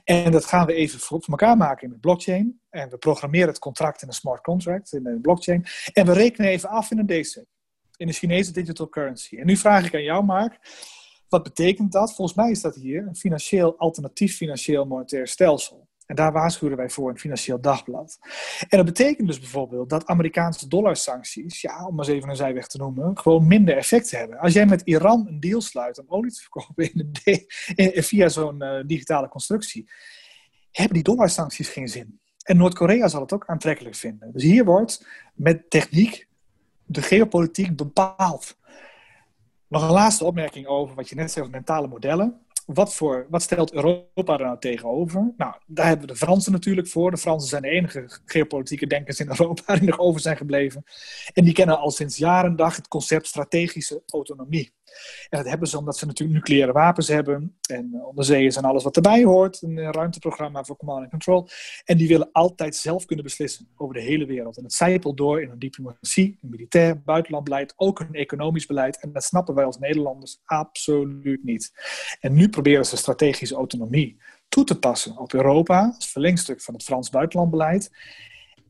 En dat gaan we even voor, elkaar maken in de blockchain. En we programmeren het contract in een smart contract, in een blockchain. En we rekenen even af in een DCEP, in de Chinese digital currency. En nu vraag ik aan jou, Mark, wat betekent dat? Volgens mij is dat hier een financieel alternatief financieel monetair stelsel. En daar waarschuwen wij voor in Financieel Dagblad. En dat betekent dus bijvoorbeeld dat Amerikaanse dollarsancties, ja, om maar eens even een zijweg te noemen, gewoon minder effect hebben. Als jij met Iran een deal sluit om olie te verkopen in in, via zo'n uh, digitale constructie, hebben die dollarsancties geen zin. En Noord-Korea zal het ook aantrekkelijk vinden. Dus hier wordt met techniek de geopolitiek bepaald. Nog een laatste opmerking over wat je net zei over mentale modellen wat, voor, wat stelt Europa er nou tegenover? Nou, daar hebben we de Fransen natuurlijk voor. De Fransen zijn de enige geopolitieke denkers in Europa die nog over zijn gebleven. En die kennen al sinds jaren dag het concept strategische autonomie. En dat hebben ze omdat ze natuurlijk nucleaire wapens hebben. En uh, onderzeeërs en alles wat erbij hoort. Een uh, ruimteprogramma voor command and control. En die willen altijd zelf kunnen beslissen over de hele wereld. En het zijpelt door in een diplomatie, een militair, buitenlandbeleid, ook een economisch beleid. En dat snappen wij als Nederlanders absoluut niet. En nu proberen ze strategische autonomie toe te passen op Europa, als verlengstuk van het Frans buitenlandbeleid.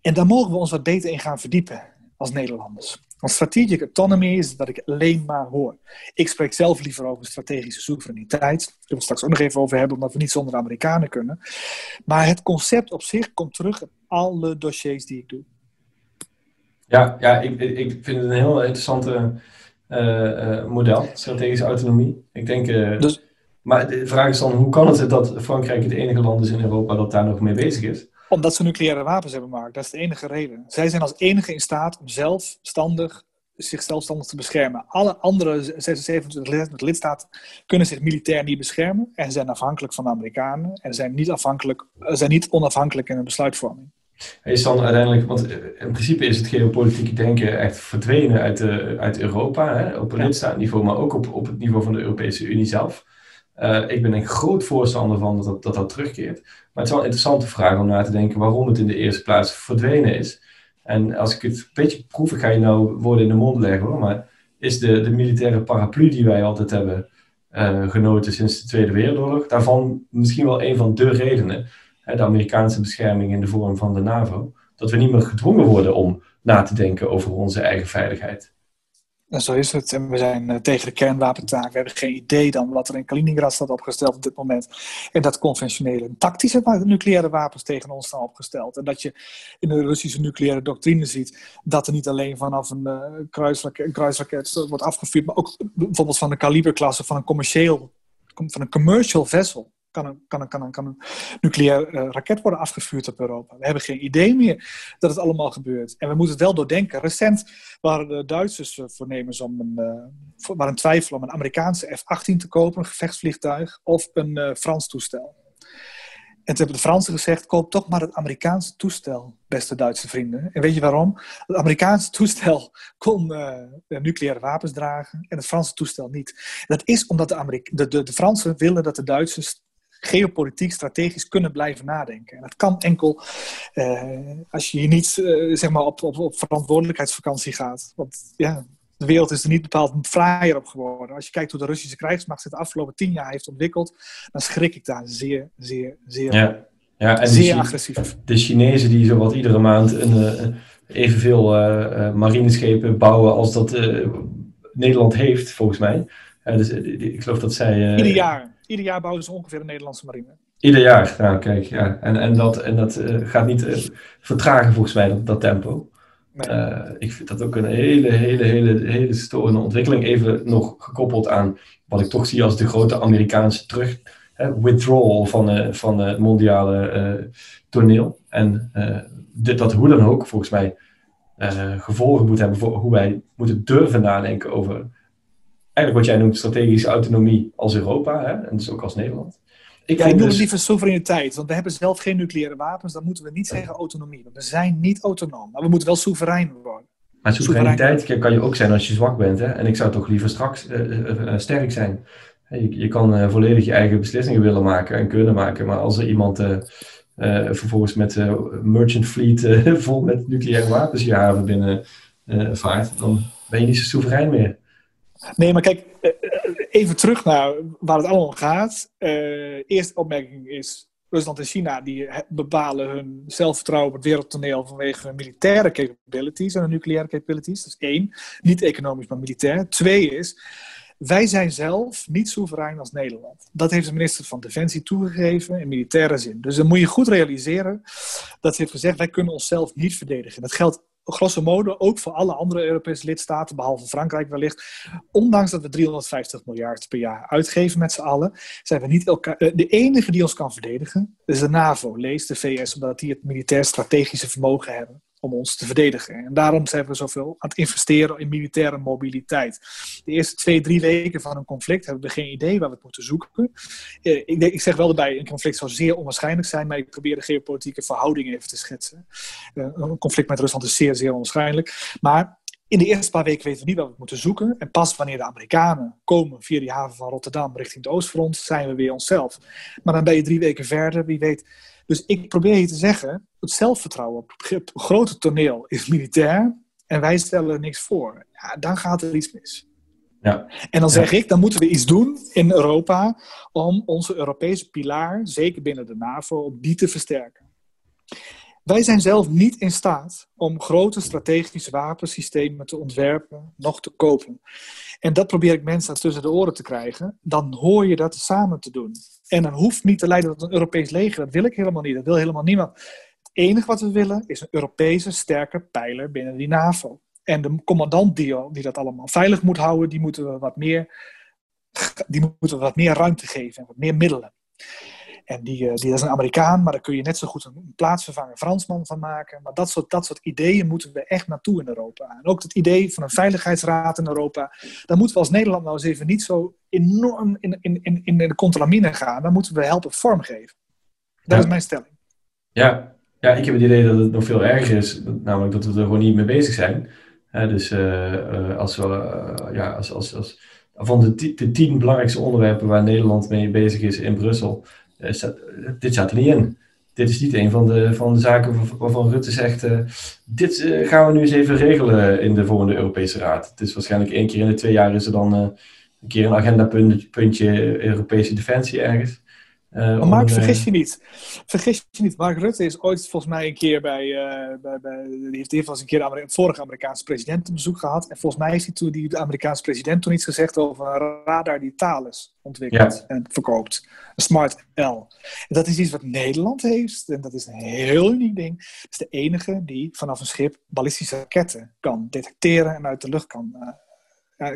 En daar mogen we ons wat beter in gaan verdiepen als Nederlanders. Want strategic autonomy is dat ik alleen maar hoor. Ik spreek zelf liever over strategische soevereiniteit. Daar zullen we straks ook nog even over hebben, omdat we niet zonder de Amerikanen kunnen. Maar het concept op zich komt terug in alle dossiers die ik doe. Ja, ja ik, ik vind het een heel interessante uh, model, strategische autonomie. Ik denk. Uh, dus, maar de vraag is dan, hoe kan het dat Frankrijk het enige land is in Europa dat daar nog mee bezig is? Omdat ze nucleaire wapens hebben gemaakt. Dat is de enige reden. Zij zijn als enige in staat om zelfstandig zich zelfstandig te beschermen. Alle andere 76 lidstaten kunnen zich militair niet beschermen en zijn afhankelijk van de Amerikanen en zijn niet, afhankelijk, zijn niet onafhankelijk in hun besluitvorming. Is dan uiteindelijk, want eh, in principe is het geopolitieke denken echt verdwenen uit, de, uit Europa, hè, op ja. lidstaatniveau, maar ook op, op het niveau van de Europese Unie zelf. Uh, ik ben een groot voorstander van dat dat, dat terugkeert. Maar het is wel een interessante vraag om na te denken waarom het in de eerste plaats verdwenen is. En als ik het een beetje proef, ga je nou woorden in de mond leggen hoor, maar is de, de militaire paraplu die wij altijd hebben uh, genoten sinds de Tweede Wereldoorlog, daarvan misschien wel een van de redenen, hè, de Amerikaanse bescherming in de vorm van de NAVO, dat we niet meer gedwongen worden om na te denken over onze eigen veiligheid. En zo is het. En we zijn uh, tegen de kernwapentaak. We hebben geen idee dan wat er in Kaliningrad staat opgesteld op dit moment. En dat conventionele en tactische nucleaire wapens tegen ons staan opgesteld. En dat je in de Russische nucleaire doctrine ziet dat er niet alleen vanaf een, kruisraket, een kruisraket wordt afgevuurd, maar ook bijvoorbeeld van de kaliberklasse van een commercieel, van een commercial vessel kan een, kan een, kan een, kan nucleair uh, raket worden afgevuurd op Europa. We hebben geen idee meer dat het allemaal gebeurt. En we moeten het wel doordenken. Recent waren de Duitsers uh, voornemens om een, uh, een twijfel om een Amerikaanse F-18 te kopen, een gevechtsvliegtuig, of een Frans toestel. En toen hebben de Fransen gezegd: koop toch maar het Amerikaanse toestel, beste Duitse vrienden. En weet je waarom? Het Amerikaanse toestel kon nucleaire wapens dragen en het Franse toestel niet. dat is omdat de, de, de, de Fransen willen dat de Duitsers geopolitiek strategisch kunnen blijven nadenken. En dat kan enkel uh, als je hier niet uh, zeg maar op, op, op verantwoordelijkheidsvakantie gaat. Want ja, de wereld is er niet bepaald fraaier op geworden. Als je kijkt hoe de Russische krijgsmacht zich de afgelopen tien jaar heeft ontwikkeld, dan schrik ik daar zeer, zeer, zeer, ja. Ja, en zeer agressief. De Chinezen die zowat iedere maand een, uh, evenveel marineschepen bouwen als dat Nederland heeft, volgens mij. dus, ik geloof dat zij... Ieder jaar. Ieder jaar bouwen ze ongeveer een Nederlandse marine. Ieder jaar, nou kijk, ja. En, en dat, en dat uh, gaat niet uh, vertragen volgens mij, dat, dat tempo. Nee. Uh, ik vind dat ook een hele, hele, hele, hele storende ontwikkeling. Even nog gekoppeld aan wat ik toch zie als de grote Amerikaanse terug, hè, withdrawal van, van het mondiale toneel. En dit, dat hoe dan ook volgens mij gevolgen moet hebben voor hoe wij moeten durven nadenken over eigenlijk wat jij noemt strategische autonomie als Europa, hè, en dus ook als Nederland. Ik ja, ik noem dus... het liever soevereiniteit, want we hebben zelf geen nucleaire wapens. Dan moeten we niet zeggen autonomie, want we zijn niet autonoom. Maar we moeten wel soeverein worden. Maar soevereiniteit kan je ook zijn als je zwak bent. Hè? En ik zou toch liever straks uh, sterk zijn. Je, je kan volledig je eigen beslissingen willen maken en kunnen maken. Maar als er iemand vervolgens met merchant fleet vol met nucleaire wapens je haven binnen vaart, dan ben je niet zo soeverein meer. Nee, maar kijk, even terug naar waar het allemaal om gaat. Uh, eerste opmerking is, Rusland en China die bepalen hun zelfvertrouwen op het wereldtoneel vanwege hun militaire capabilities en hun nucleaire capabilities. Dat is één. Niet economisch, maar militair. Twee is, wij zijn zelf niet soeverein als Nederland. Dat heeft de minister van Defensie toegegeven in militaire zin. Dus dan moet je goed realiseren dat ze heeft gezegd: wij kunnen onszelf niet verdedigen. Dat geldt grosso modo ook voor alle andere Europese lidstaten, behalve Frankrijk wellicht. Ondanks dat we 350 miljard per jaar uitgeven met z'n allen, zijn we niet elkaar. Eh, de enige die ons kan verdedigen is de NAVO, lees de VS, omdat die het militair strategische vermogen hebben om ons te verdedigen. En daarom zijn we zoveel aan het investeren in militaire mobiliteit. De eerste twee, drie weken van een conflict hebben we geen idee waar we het moeten zoeken. Eh, ik, ik zeg wel erbij, een conflict zou zeer onwaarschijnlijk zijn, maar ik probeer de geopolitieke verhoudingen even te schetsen. Eh, een conflict met Rusland is zeer, zeer onwaarschijnlijk. Maar in de eerste paar weken weten we niet wat we moeten zoeken. En pas wanneer de Amerikanen komen via die haven van Rotterdam richting het Oostfront, zijn we weer onszelf. Maar dan ben je drie weken verder, wie weet dus ik probeer je te zeggen, het zelfvertrouwen op het grote toneel is militair en wij stellen niks voor. Ja, dan gaat er iets mis. Ja. En dan zeg ik, dan moeten we iets doen in Europa om onze Europese pilaar, zeker binnen de NAVO, om die te versterken. Wij zijn zelf niet in staat om grote strategische wapensystemen te ontwerpen, nog te kopen. En dat probeer ik mensen tussen de oren te krijgen. Dan hoor je dat samen te doen. En dan hoeft niet te leiden tot een Europees leger. Dat wil ik helemaal niet. Dat wil helemaal niemand. Het enige wat we willen is een Europese sterke pijler binnen die NAVO. En de commandant die, die dat allemaal veilig moet houden, die moeten we wat meer, die moeten we wat meer ruimte geven en wat meer middelen. En die, eh, die is een Amerikaan, maar daar kun je net zo goed een plaatsvervanger Fransman van maken. Maar dat soort, dat soort ideeën moeten we echt naartoe in Europa. En ook het idee van een veiligheidsraad in Europa. Daar moeten we als Nederland nou eens even niet zo enorm in, in, in, in de contralamine gaan. Daar moeten we helpen vormgeven. Dat is mijn stelling. Ja. ja, ik heb het idee dat het nog veel erger is. Namelijk dat we er gewoon niet mee bezig zijn. dus uh, uh, als we, ja, als, als, als, van de, de tien belangrijkste onderwerpen waar Nederland mee bezig is in Brussel, eh, dit staat er niet in. Dit is niet een van de, van de zaken waarvan Rutte zegt: uh, dit uh, gaan we nu eens even regelen in de volgende Europese Raad. Het is waarschijnlijk één keer in de twee jaar is er dan een keer een agendapuntje Europese defensie ergens. Uh, maar Mark, vergis je niet. Vergis je niet. Mark Rutte is ooit volgens mij een keer bij. Uh, bij, bij die heeft, eens een keer de vorige Amerikaanse president een bezoek gehad. En volgens mij is hij toen die de Amerikaanse president toen iets gezegd over een radar die Thales ontwikkelt en verkoopt. Een Smart L. En dat is iets wat Nederland heeft. En dat is een heel uniek ding. Het is de enige die vanaf een schip ballistische raketten kan detecteren en uit de lucht kan. Uh,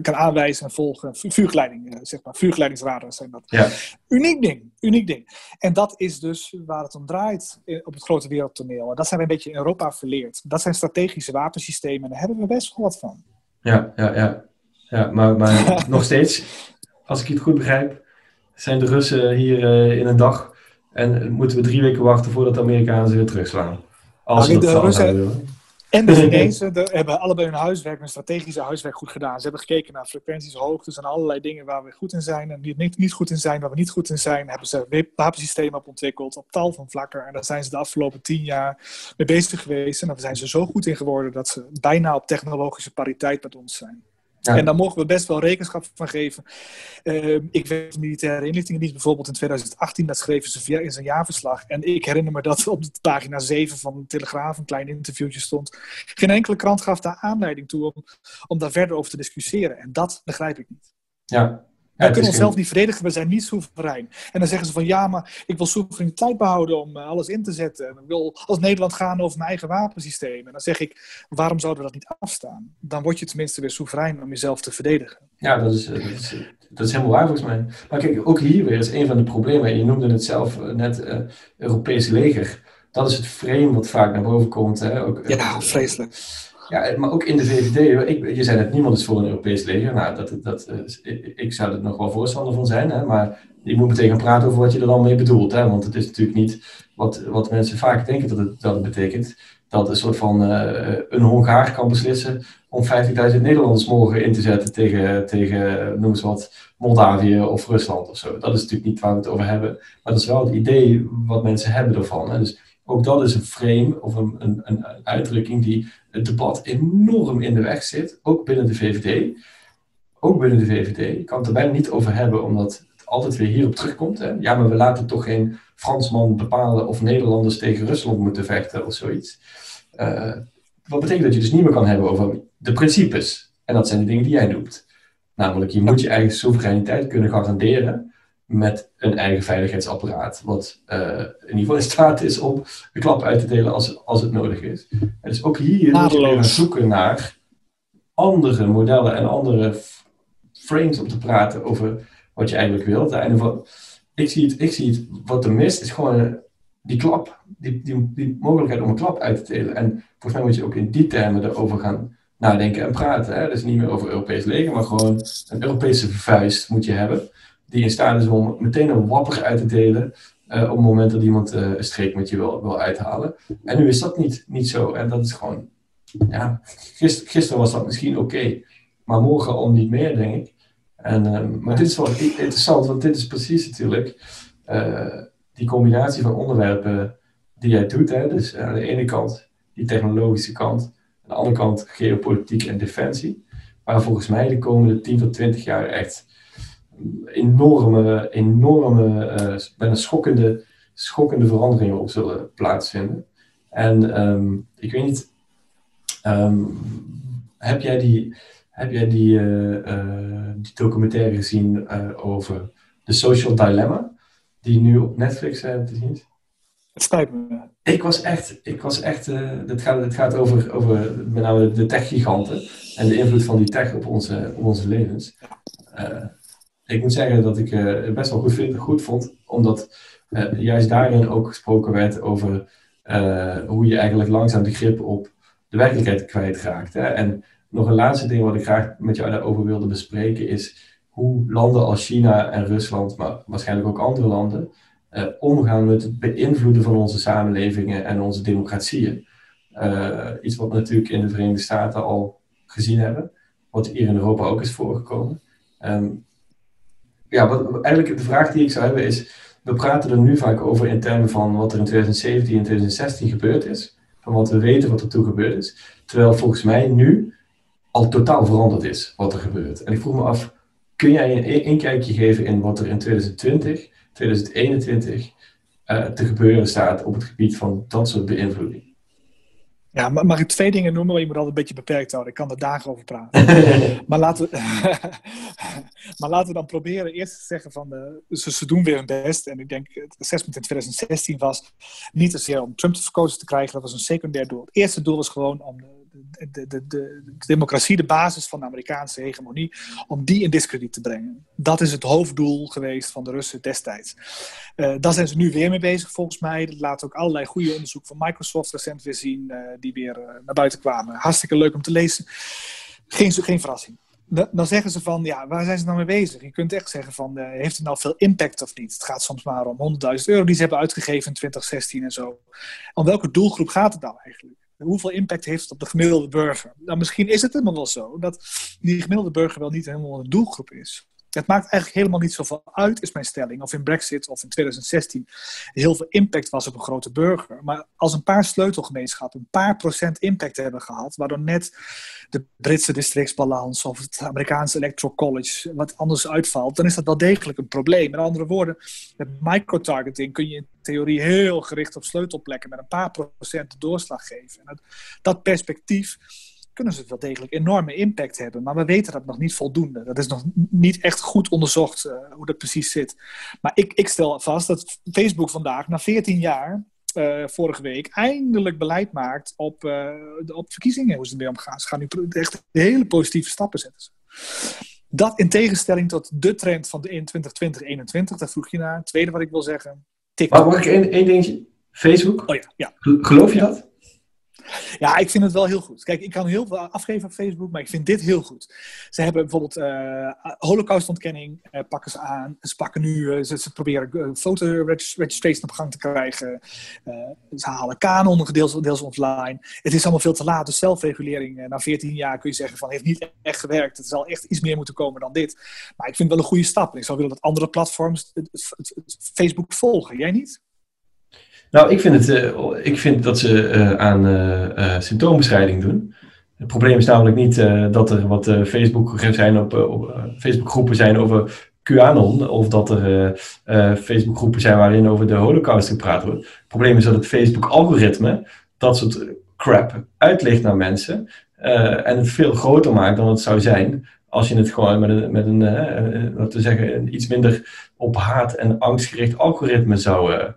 kan aanwijzen en volgen. Vuurgeleiding, eh, zeg maar. Vuurgeleidingsradars zijn dat. Ja. Uniek ding, uniek ding. En dat is dus waar het om draait op het grote wereldtoneel. En dat zijn we een beetje in Europa verleerd. Dat zijn strategische wapensystemen en daar hebben we best wel wat van. Ja, ja, ja. ja maar, maar nog steeds, als ik het goed begrijp, zijn de Russen hier uh, in een dag en moeten we drie weken wachten voordat de Amerikanen ze weer terugslaan. Als nou, de Russen, en de Chinezen hebben allebei hun huiswerk, hun strategische huiswerk goed gedaan. Ze hebben gekeken naar frequenties, hoogtes en allerlei dingen waar we goed in zijn en die niet, niet goed in zijn, waar we niet goed in zijn. Hebben ze wapensystemen op ontwikkeld op tal van vlakken. En daar zijn ze de afgelopen tien jaar mee bezig geweest. En daar zijn ze zo goed in geworden dat ze bijna op technologische pariteit met ons zijn. En daar mogen we best wel rekenschap van geven. Uh, ik weet de militaire inlichtingendienst bijvoorbeeld in 2018, dat schreven ze in zijn jaarverslag. En ik herinner me dat op de pagina 7 van de Telegraaf een klein interviewtje stond. Geen enkele krant gaf daar aanleiding toe om, om daar verder over te discussiëren. En dat begrijp ik niet. Ja, we kunnen onszelf niet verdedigen, we zijn niet soeverein. En dan zeggen ze van ja, maar ik wil soevereiniteit behouden om eh, alles in te zetten. En ik wil als Nederland gaan over mijn eigen wapensysteem. En dan zeg ik, waarom zouden we dat niet afstaan? Dan word je tenminste weer soeverein om jezelf te verdedigen. Ja, dat is, eh, dat is, dat is helemaal waar volgens mij. Maar kijk, ook hier weer is een van de problemen. Je noemde het zelf eh, net, uh, Europese leger. Dat is het frame wat vaak naar boven komt. Hè? Ook, ja, vreselijk Ja, maar ook in de VVD. Ik, je zei net, niemand is voor een Europees leger. Nou, dat, dat, ik zou er nog wel voorstander van zijn. Hè, maar je moet meteen gaan praten over wat je er dan mee bedoelt. Hè, want het is natuurlijk niet wat, wat mensen vaak denken dat het, dat betekent. Dat een soort van uh, een Hongaar kan beslissen om 50.000 Nederlanders morgen in te zetten tegen, tegen noem eens wat, Moldavië of Rusland of zo. Dat is natuurlijk niet waar we het over hebben. Maar dat is wel het idee wat mensen hebben ervan. Hè. Dus ook dat is een frame of een, een, een uitdrukking die het debat enorm in de weg zit. Ook binnen de VVD. Ook binnen de VVD. Ik kan het er bijna niet over hebben, omdat het altijd weer hierop terugkomt. Hè. Ja, maar we laten toch geen Fransman bepalen of Nederlanders tegen Rusland moeten vechten of zoiets. Uh, wat betekent dat je dus niet meer kan hebben over de principes. En dat zijn de dingen die jij noemt. Namelijk, je moet je eigen soevereiniteit kunnen garanderen met een eigen veiligheidsapparaat. Wat uh, in ieder geval in staat is om een klap uit te delen als, als het nodig is. En dus ook hier moet je gaan zoeken naar andere modellen en andere frames om te praten over wat je eigenlijk wilt. En ik, zie het, ik zie het, wat er mist, is gewoon die klap, die, die, die mogelijkheid om een klap uit te delen. En volgens mij moet je ook in die termen erover gaan nadenken en praten. Hè? Dus niet meer over Europees leger, maar gewoon een Europese vuist moet je hebben. Die in staat is om meteen een wapper uit te delen. Uh, op het moment dat iemand uh, een streek met je wil, wil uithalen. En nu is dat niet, niet zo. En dat is gewoon. Ja, gister, gisteren was dat misschien oké. maar morgen al niet meer, denk ik. En, uh, maar dit is wel interessant, want dit is precies natuurlijk uh, die combinatie van onderwerpen die jij doet. Hè? Dus aan de ene kant die technologische kant, aan de andere kant geopolitiek en defensie. Waar volgens mij de komende 10 tot 20 jaar echt enorme, enorme, uh, bijna schokkende, schokkende veranderingen op zullen plaatsvinden. En um, ik weet niet, um, heb jij die, heb jij die, uh, uh, die documentaire gezien over The Social Dilemma? die nu op Netflix te zien is? Het spijt me. Ik was echt, ik was echt het, gaat, het gaat over, over met name de tech-giganten en de invloed van die tech op onze, op onze levens. Uh, ik moet zeggen dat ik het best wel goed, vind, goed vond, omdat juist daarin ook gesproken werd over hoe je eigenlijk langzaam de grip op de werkelijkheid kwijtraakt. Hè? En nog een laatste ding wat ik graag met jou daarover wilde bespreken is hoe landen als China en Rusland, maar waarschijnlijk ook andere landen, omgaan met het beïnvloeden van onze samenlevingen en onze democratieën. Iets wat we natuurlijk in de Verenigde Staten al gezien hebben, wat hier in Europa ook is voorgekomen. Um, ja, wat, eigenlijk de vraag die ik zou hebben is, we praten er nu vaak over in termen van wat er in 2017 en 2016 gebeurd is, van wat we weten wat er toen gebeurd is, terwijl volgens mij nu al totaal veranderd is wat er gebeurt. En ik vroeg me af, kun jij een inkijkje geven in wat er in 2020, 2021 uh, te gebeuren staat op het gebied van dat soort beïnvloeding? Ja, mag ik twee dingen noemen, maar je moet altijd een beetje beperkt houden. Ik kan er dagen over praten. maar, laten we, maar laten we dan proberen eerst te zeggen van, de, ze, ze, doen weer hun best. En ik denk, het assessment in 2016 was niet zozeer om Trump te verkozen te krijgen, dat was een secundair doel. Het eerste doel was gewoon om de de, de, de, de, democratie, de basis van de Amerikaanse hegemonie, om die in discrediet te brengen. Dat is het hoofddoel geweest van de Russen destijds. Uh, daar zijn ze nu weer mee bezig, volgens mij. Dat laat ook allerlei goede onderzoeken van Microsoft recent weer zien, uh, die weer uh, naar buiten kwamen. Hartstikke leuk om te lezen. Geen, geen verrassing. Dan zeggen ze van, ja, waar zijn ze nou mee bezig? Je kunt echt zeggen van, heeft het nou veel impact of niet? Het gaat soms maar om 100.000 euro die ze hebben uitgegeven in 2016 en zo. Om welke doelgroep gaat het nou eigenlijk? Hoeveel impact heeft het op de gemiddelde burger? Nou, misschien is het helemaal wel zo dat die gemiddelde burger wel niet helemaal een doelgroep is. Het maakt eigenlijk helemaal niet zoveel uit, is mijn stelling. Of in Brexit of in 2016 heel veel impact was op een grote burger. Maar als een paar sleutelgemeenschappen een paar procent impact hebben gehad, waardoor net de Britse districtsbalans of het Amerikaanse Electoral College wat anders uitvalt, dan is dat wel degelijk een probleem. Met andere woorden, met microtargeting kun je in theorie heel gericht op sleutelplekken met een paar procent doorslag geven. En dat, dat perspectief kunnen ze wel degelijk enorme impact hebben. Maar we weten dat nog niet voldoende. Dat is nog niet echt goed onderzocht uh, hoe dat precies zit. Maar ik, ik stel vast dat Facebook vandaag, na 14 jaar, uh, vorige week, eindelijk beleid maakt op, uh, op verkiezingen, hoe ze ermee omgaan. Ze gaan nu echt hele positieve stappen zetten. Dat in tegenstelling tot de trend van de 2020-2021, daar vroeg je naar. Het tweede wat ik wil zeggen. TikTok. Mag ik één, één dingetje? Facebook? Oh ja, ja. Geloof je dat? Ja, ik vind het wel heel goed. Kijk, ik kan heel veel afgeven op Facebook, maar ik vind dit heel goed. Ze hebben bijvoorbeeld uh, holocaustontkenning, uh, pakken ze aan. Ze pakken nu, ze, ze, proberen fotoregistration op gang te krijgen. ze halen kanon deels, deels offline. Het is allemaal veel te laat. Dus zelfregulering, na 14 jaar kun je zeggen van, heeft niet echt gewerkt. Het zal echt iets meer moeten komen dan dit. Maar ik vind het wel een goede stap. Ik zou willen dat andere platforms Facebook volgen. Jij niet? Nou, ik vind, het, uh, ik vind dat ze uh, aan uh, doen. Het probleem is namelijk niet dat er wat Facebook, zijn op, op Facebookgroepen zijn over QAnon, of dat er Facebookgroepen zijn waarin over de Holocaust gepraat wordt. Het probleem is dat het Facebook-algoritme dat soort crap uitlegt naar mensen en het veel groter maakt dan het zou zijn als je het gewoon met een, met een we zeggen, iets minder op haat en angst gericht algoritme zou eh, eh,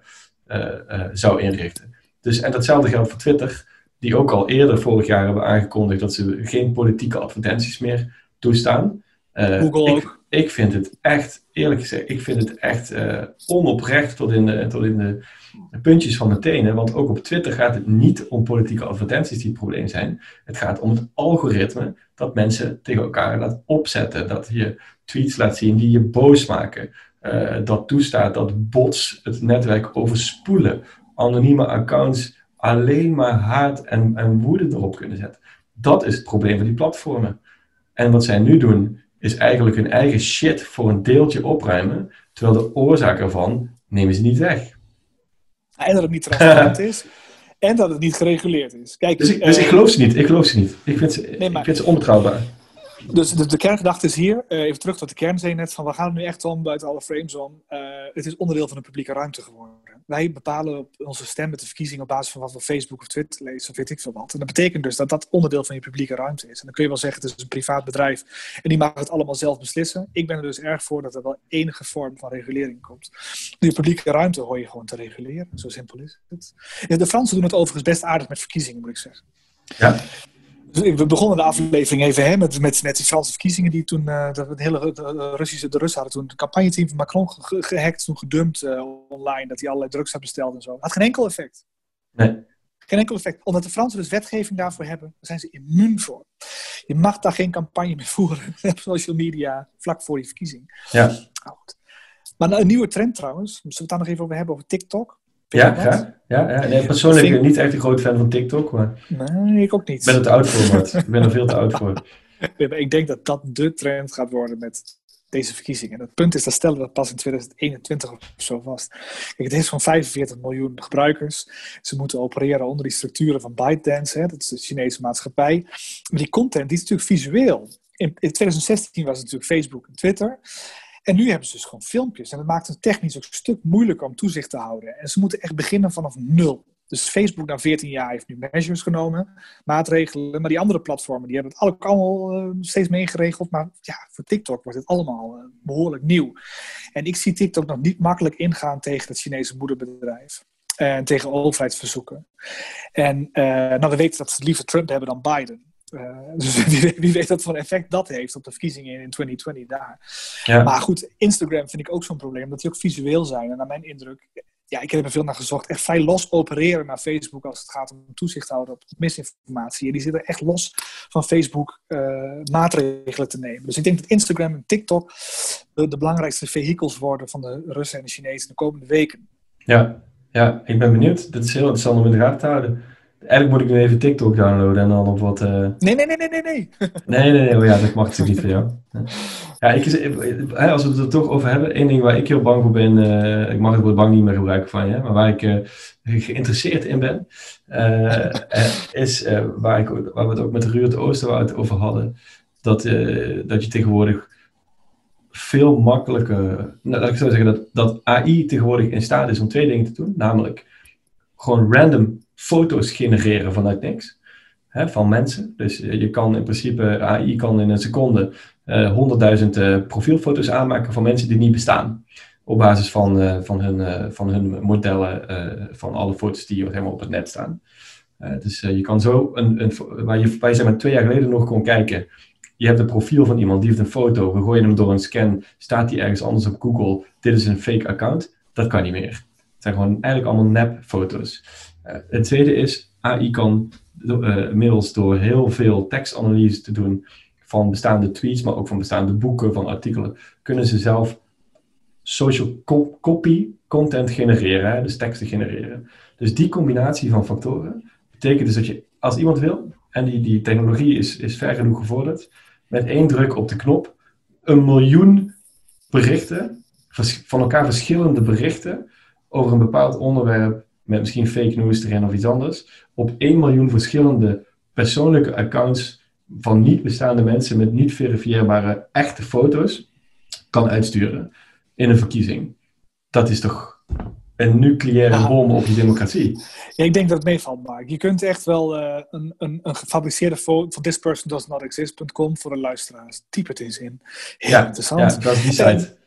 zou inrichten. Dus, en datzelfde geldt voor Twitter, die ook al eerder vorig jaar hebben aangekondigd dat ze geen politieke advertenties meer toestaan. Uh, Google ik, ook. Ik vind het echt, eerlijk gezegd, ik vind het echt onoprecht tot in, de, tot in de, puntjes van de tenen. Want ook op Twitter gaat het niet om politieke advertenties die het probleem zijn. Het gaat om het algoritme dat mensen tegen elkaar laat opzetten. Dat je tweets laat zien die je boos maken. Eh, dat toestaat dat bots het netwerk overspoelen. Anonieme accounts alleen maar haat en, en woede erop kunnen zetten. Dat is het probleem van die platformen. En wat zij nu doen, is eigenlijk hun eigen shit voor een deeltje opruimen, terwijl de oorzaak ervan nemen ze niet weg. En dat het niet transparant is. En dat het niet gereguleerd is. Kijk, dus, ik, dus ik eh, geloof ze niet. Ik geloof ze niet. Ik vind ze, ik vind ze onbetrouwbaar. Dus de, de, kerngedachte is hier, uh, even terug tot de kern net, van gaat het nu echt om, buiten alle frames om. Uh, het is onderdeel van de publieke ruimte geworden. Wij bepalen op onze stem met de verkiezingen op basis van wat we Facebook of Twitter lezen, of weet ik veel wat. En dat betekent dus dat dat onderdeel van je publieke ruimte is. En dan kun je wel zeggen, het is een privaat bedrijf en die mag het allemaal zelf beslissen. Ik ben er dus erg voor dat er wel enige vorm van regulering komt. Die publieke ruimte hoor je gewoon te reguleren, zo simpel is het. de Fransen doen het overigens best aardig met verkiezingen, moet ik zeggen. Ja. Dus we begonnen de aflevering even hè, met, met, met die Franse verkiezingen die toen, uh, de, hele de Russische, de Russen hadden toen het campagneteam van Macron gehackt, toen gedumpt uh, online, dat hij allerlei drugs had besteld en zo. Had geen enkel effect. Nee. Geen enkel effect. Omdat de Fransen dus wetgeving daarvoor hebben, daar zijn ze immuun voor. Je mag daar geen campagne meer voeren op social media vlak voor die verkiezing. Ja. Oh, maar een nieuwe trend trouwens, zullen we het daar nog even over hebben, over TikTok. Ja, ja, ja, ja. Nee, persoonlijk ben ik niet echt een groot fan van TikTok. Maar... Nee, ik ook niet. Ik ben er te oud voor, Mart. Ik ben er veel te oud voor. ik denk dat dat de trend gaat worden met deze verkiezingen. het punt is, dat stellen we pas in 2021 of zo vast. Kijk, het is van 45 miljoen gebruikers. Ze moeten opereren onder die structuren van ByteDance, hè, dat is de Chinese maatschappij. Maar die content, die is natuurlijk visueel. In, in 2016 was het natuurlijk Facebook en Twitter. En nu hebben ze dus gewoon filmpjes. En dat maakt het technisch ook een stuk moeilijker om toezicht te houden. En ze moeten echt beginnen vanaf nul. Dus Facebook na 14 jaar heeft nu measures genomen, maatregelen. Maar die andere platformen die hebben het allemaal uh, steeds meer geregeld. Maar ja, voor TikTok wordt het allemaal uh, behoorlijk nieuw. En ik zie TikTok nog niet makkelijk ingaan tegen het Chinese moederbedrijf. En tegen overheidsverzoeken. En uh, nou, we weten dat ze liever Trump hebben dan Biden. Uh, dus wie, wie, weet wat voor effect dat heeft op de verkiezingen in 2020 daar. Ja. Maar goed, Instagram vind ik ook zo'n probleem, dat die ook visueel zijn. En naar mijn indruk, ja, ik heb er veel naar gezocht, echt vrij los opereren naar Facebook als het gaat om toezicht houden op misinformatie. En die zitten echt los van Facebook uh, maatregelen te nemen. Dus ik denk dat Instagram en TikTok de, de belangrijkste vehikels worden van de Russen en de Chinezen de komende weken. Ja, ja ik ben benieuwd. Dit is heel interessant om in de gaten te houden. Eigenlijk moet ik nu even TikTok downloaden en dan op wat... Uh... Nee, nee, nee, nee, nee, nee. nee, nee, nee. Oh ja, dat mag natuurlijk niet voor jou. Ja, ik, als we het er toch over hebben, één ding waar ik heel bang voor ben, uh, ik mag het woord bang niet meer gebruiken van je, maar waar ik uh, geïnteresseerd in ben, is waar, ik, waar we het ook met Ruud Oosterwoud over hadden, dat, dat je tegenwoordig veel makkelijker, nou, laat ik zo zeggen, dat, dat AI tegenwoordig in staat is om twee dingen te doen, namelijk gewoon random foto's genereren vanuit niks. Hè, van mensen. Dus eh, je kan in principe, AI kan in een seconde uh, 100.000 uh, profielfoto's aanmaken van mensen die niet bestaan. Op basis van, uh, van, hun, uh, van hun modellen van alle foto's die helemaal op het net staan. dus je kan zo, een, een, waar je bij zeg maar, twee jaar geleden nog kon kijken. Je hebt een profiel van iemand, die heeft een foto. We gooien hem door een scan. Staat die ergens anders op Google? Dit is een fake account. Dat kan niet meer. Het zijn gewoon eigenlijk allemaal nep foto's. Eh, het tweede is, AI kan uh, middels door heel veel tekstanalyse te doen van bestaande tweets, maar ook van bestaande boeken, van artikelen, kunnen ze zelf social copy content genereren, hè, dus teksten genereren. Dus die combinatie van factoren betekent dus dat je, als iemand wil, en die, die technologie is, is ver genoeg gevorderd, met één druk op de knop, een miljoen berichten, van elkaar verschillende berichten, over een bepaald onderwerp, met misschien fake news erin of iets anders, op 1 miljoen verschillende persoonlijke accounts van niet bestaande mensen met niet verifieerbare echte foto's kan uitsturen in een verkiezing. Dat is toch een nucleaire bom op je democratie. Ja, ik denk dat het meevalt, Mark. Je kunt echt wel uh, een, een, een, gefabriceerde foto van thispersondoesnotexist.com voor de luisteraars. Typ het eens in. Heel ja, interessant. Ja, dat is die site.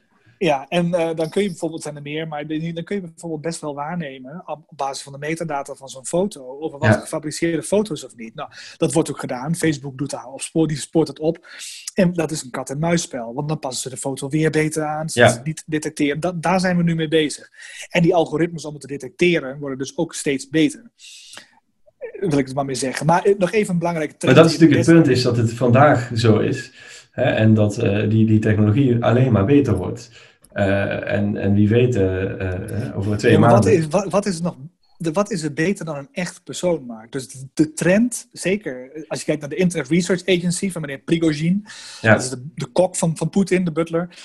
Ja, en uh, dan kun je bijvoorbeeld, zijn er meer, maar dan kun je bijvoorbeeld best wel waarnemen op basis van de metadata van zo'n foto, of wat ja. gefabriceerde foto's of niet. Nou, dat wordt ook gedaan. Facebook doet daar op spoor, die spoort het op. En dat is een kat-en-muisspel, want dan passen ze de foto weer beter aan, ze ja. niet detecteren. Dat, daar zijn we nu mee bezig. En die algoritmes om het te detecteren worden dus ook steeds beter wil ik het maar mee zeggen. Maar eh, nog even een belangrijke trend. Maar dat is natuurlijk het punt, is dat het vandaag zo is. Hè, en dat uh, die, die technologie alleen maar beter wordt. Uh, en, en wie weet, uh, over twee ja, maanden. Wat is, wat, wat is nog de, wat is er beter dan een echt persoon maakt? Dus de, de, trend, zeker als je kijkt naar de Internet Research Agency van meneer Prigozhin, ja. dat is de, de kok van, van Poetin, de butler,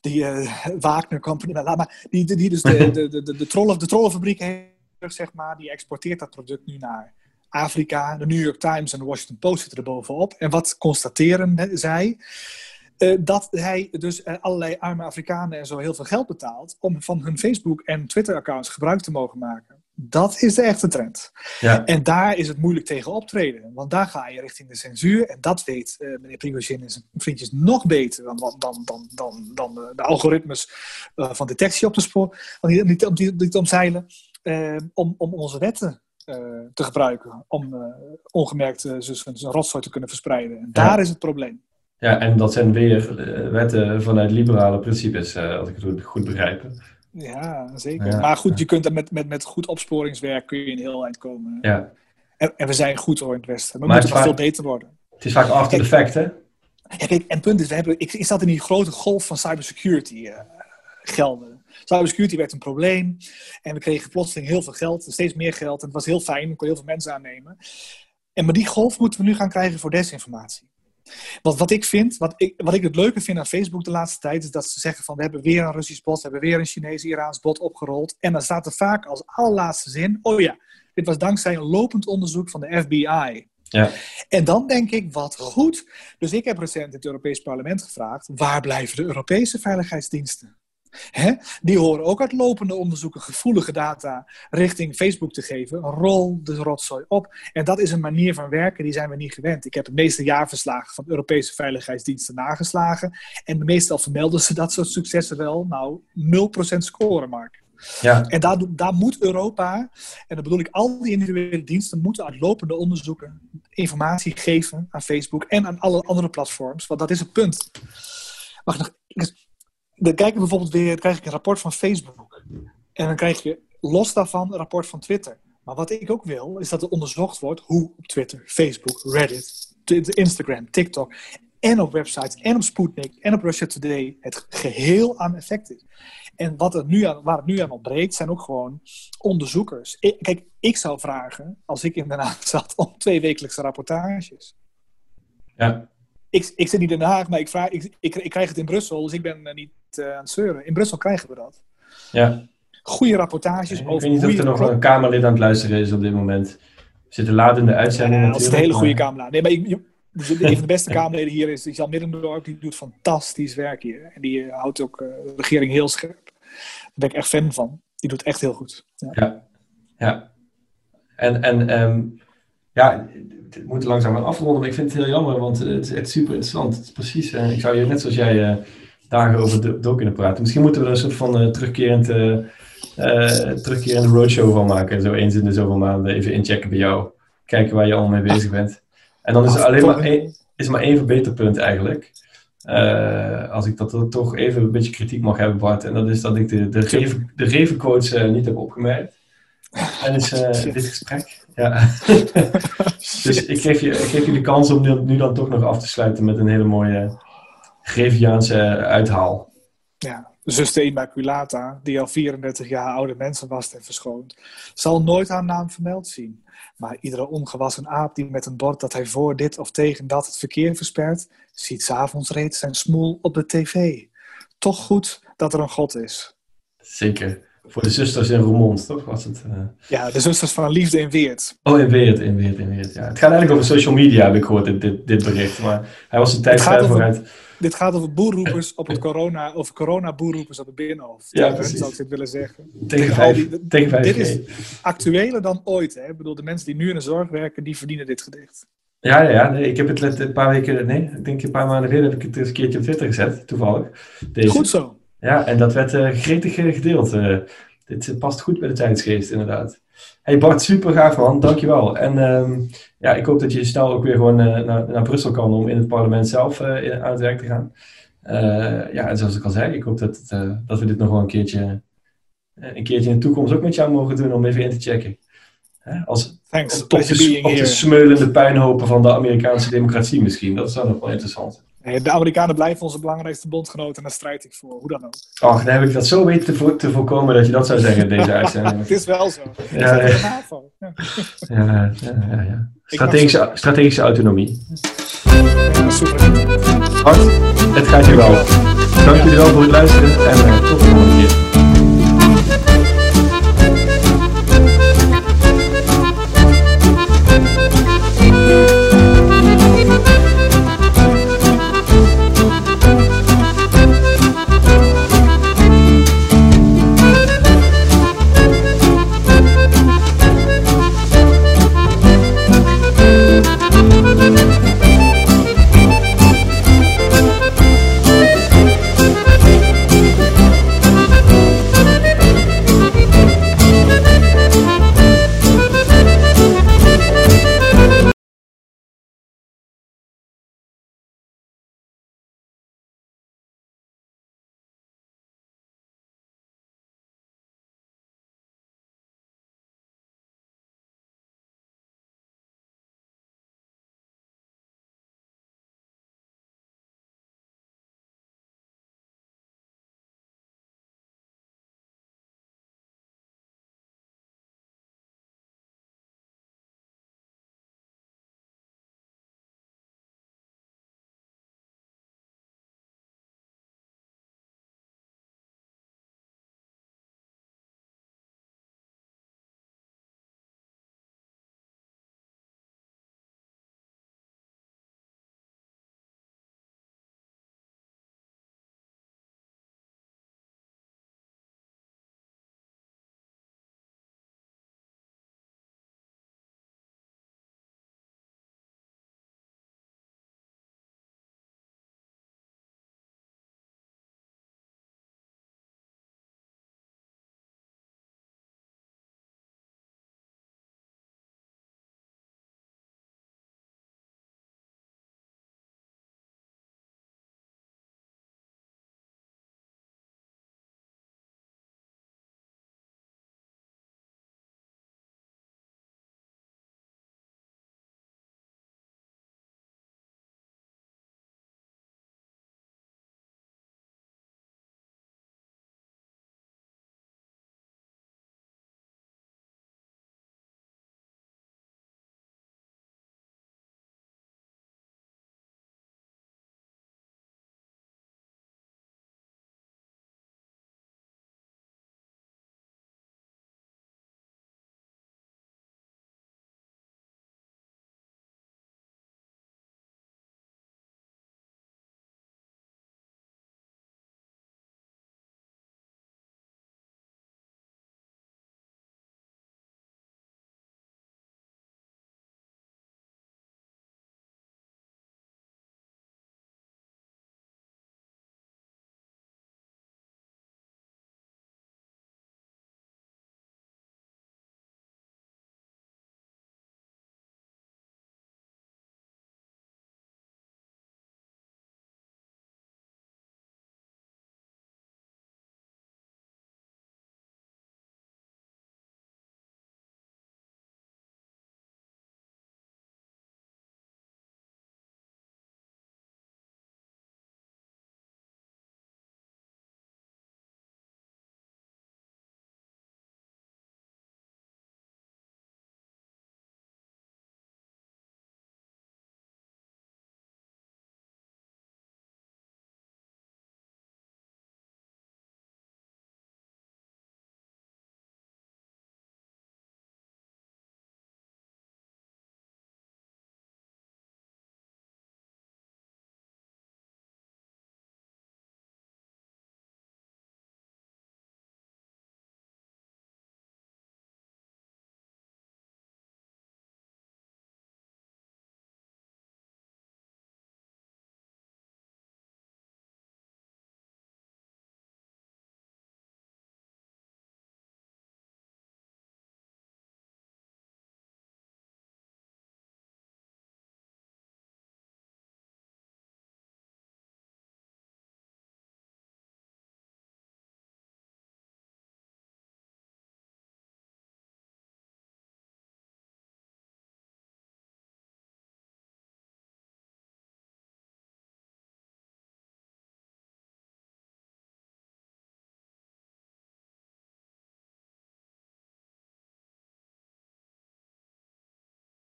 die uh, Wagner Company, maar die, die, die dus de, de, de, de, de, trollen, de trollenfabriek heeft, zeg maar, die exporteert dat product nu naar Afrika. De New York Times en de Washington Post zitten er bovenop. En wat constateren zij? Uh, dat hij dus uh, allerlei arme Afrikanen en zo heel veel geld betaalt om van hun Facebook- en Twitter-accounts gebruik te mogen maken. Dat is de echte trend. Ja. En daar is het moeilijk tegen optreden. Want daar ga je richting de censuur. En dat weet uh, meneer Prigozhin en zijn vriendjes nog beter dan, dan, dan, dan, dan de algoritmes van detectie op te sporen. Niet, niet, niet, niet omzeilen. om, om onze wetten te gebruiken. Om ongemerkt zijn rotzooi te kunnen verspreiden. En daar is het probleem. Ja, en dat zijn weer eh, wetten vanuit liberale principes, uh, als ik het goed begrijp. Ja, zeker. Maar goed, je kunt met, met, met goed opsporingswerk kun je een heel eind komen. Ja. En, en we zijn goed hoor in het Westen. We maar moeten nog veel beter worden. Het is vaak after the fact, hè? Ja, kijk, en het punt is, we hebben, ik, ik zat in die grote golf van cybersecurity uh, gelden. Cybersecurity werd een probleem. En we kregen plotseling heel veel geld, steeds meer geld. En het was heel fijn, we kon heel veel mensen aannemen. En maar die golf moeten we nu gaan krijgen voor desinformatie. Want wat ik vind, wat ik, wat ik het leuke vind aan Facebook de laatste tijd, is dat ze zeggen van we hebben weer een Russisch bot, we hebben weer een Chinees-Iraans bot opgerold. En dan staat er vaak als allerlaatste zin, oh ja, dit was dankzij een lopend onderzoek van de FBI. Ja. En dan denk ik, wat goed. Dus ik heb recent in het Europees Parlement gevraagd, waar blijven de Europese veiligheidsdiensten? Die horen ook uit lopende onderzoeken gevoelige data richting Facebook te geven. Rol de rotzooi op. En dat is een manier van werken die zijn we niet gewend. Ik heb het meeste jaarverslagen van Europese veiligheidsdiensten nageslagen. En meestal vermelden ze dat soort successen wel. Nou, 0% scoren, Mark. Ja. En daar, daar moet Europa, en dan bedoel ik al die individuele diensten, moeten uit lopende onderzoeken informatie geven aan Facebook en aan alle andere platforms. Want dat is het punt. Wacht nog dan kijk ik bijvoorbeeld weer, krijg ik een rapport van Facebook. En dan krijg je los daarvan een rapport van Twitter. Maar wat ik ook wil, is dat er onderzocht wordt hoe op Twitter, Facebook, Reddit, Instagram, TikTok en op websites en op Sputnik en op Russia Today het geheel aan effect is. En wat er nu aan, waar het nu aan ontbreekt, zijn ook gewoon onderzoekers. kijk, ik zou vragen, als ik in Haag zat, om twee wekelijkse rapportages. Ja. Ik, ik zit niet in Den Haag, maar ik, vraag, ik, ik, ik krijg het in Brussel, dus ik ben niet uh, aan het zeuren. In Brussel krijgen we dat. Ja. Goede rapportages ik over. Ik weet niet of er nog een Kamerlid aan het luisteren is op dit moment. We zitten laat in de uitzending. Ja, dat is een hele goede Kamerlid. Nee, maar ik, een van de beste Kamerleden hier is Jan Middendorp. Die doet fantastisch werk hier. En die eh, houdt ook uh, de regering heel scherp. Daar ben ik echt fan van. Die doet echt heel goed. Ja, ja. ja. En, en um, ja, het moet langzaam aan afronden. Maar ik vind het heel jammer, want het, het is super interessant. Het is precies, ik zou je net zoals jij dagen over de dood kunnen praten. Misschien moeten we er een soort van uh, terugkerend, terugkerende roadshow van maken. Zo eens in de zoveel maanden even inchecken bij jou. Kijken waar je allemaal mee bezig bent. En dan is er alleen maar één, is maar één verbeterpunt eigenlijk. als ik dat toch even een beetje kritiek mag hebben, Bart. En dat is dat ik de, de, niet heb opgemerkt. tijdens uh, dit gesprek. Ja. dus ik geef, je, ik geef je de kans om nu, nu, dan toch nog af te sluiten met een hele mooie Greviaanse uithaal. Ja, zuster Immaculata, die al 34 jaar oude mensen was en verschoond, zal nooit haar naam vermeld zien. Maar iedere ongewassen aap die met een bord dat hij voor dit of tegen dat het verkeer verspert, ziet s'avonds reeds zijn smoel op de tv. Toch goed dat er een God is. Zeker. Voor de zusters in Roermond, toch? Was het, uh... Ja, de zusters van Liefde in Weert. Oh, in Weert, in Weert, in Weert. Ja. Het gaat eigenlijk over social media, heb ik gehoord, dit, dit, dit bericht. Maar hij was een tijd ver vooruit. Dit gaat over boerroepers op het corona, over corona-boerroepers op het Binnenhof. Ja, precies. Zou ik dit willen zeggen. Tegen, vijf, tegen vijf Dit is actueler dan ooit. Hè? Ik bedoel, de mensen die nu in de zorg werken, die verdienen dit gedicht. Ja, ja, nee, ik heb het een paar weken, nee, ik denk een paar maanden geleden heb ik het eens een keertje op Twitter gezet, toevallig. Deze. Goed zo. Ja, en dat werd uh, gretig gedeeld. Uh, dit past goed bij de tijdsgeest, inderdaad. Hey Bart, super gaaf man, dankjewel. En um, ja, ik hoop dat je snel ook weer gewoon naar, naar Brussel kan om in het parlement zelf uh, aan het werk te gaan. Ja, en zoals ik al zei, ik hoop dat, dat we dit nog wel een keertje, een keertje in de toekomst ook met jou mogen doen om even in te checken. Als, Thanks, op, op, de, op de smeulende puinhopen van de Amerikaanse democratie misschien. Dat is dan nog wel interessant. De Amerikanen blijven onze belangrijkste bondgenoten en daar strijd ik voor, hoe dan ook. Ach, dan heb ik dat zo weten te, te voorkomen dat je dat zou zeggen in deze uitzending. het is wel zo. Ja, ja. ja, ja, ja, Strategische, strategische autonomie. Super. Hart, het gaat je wel. Dank jullie wel voor het luisteren en uh, tot de volgende keer.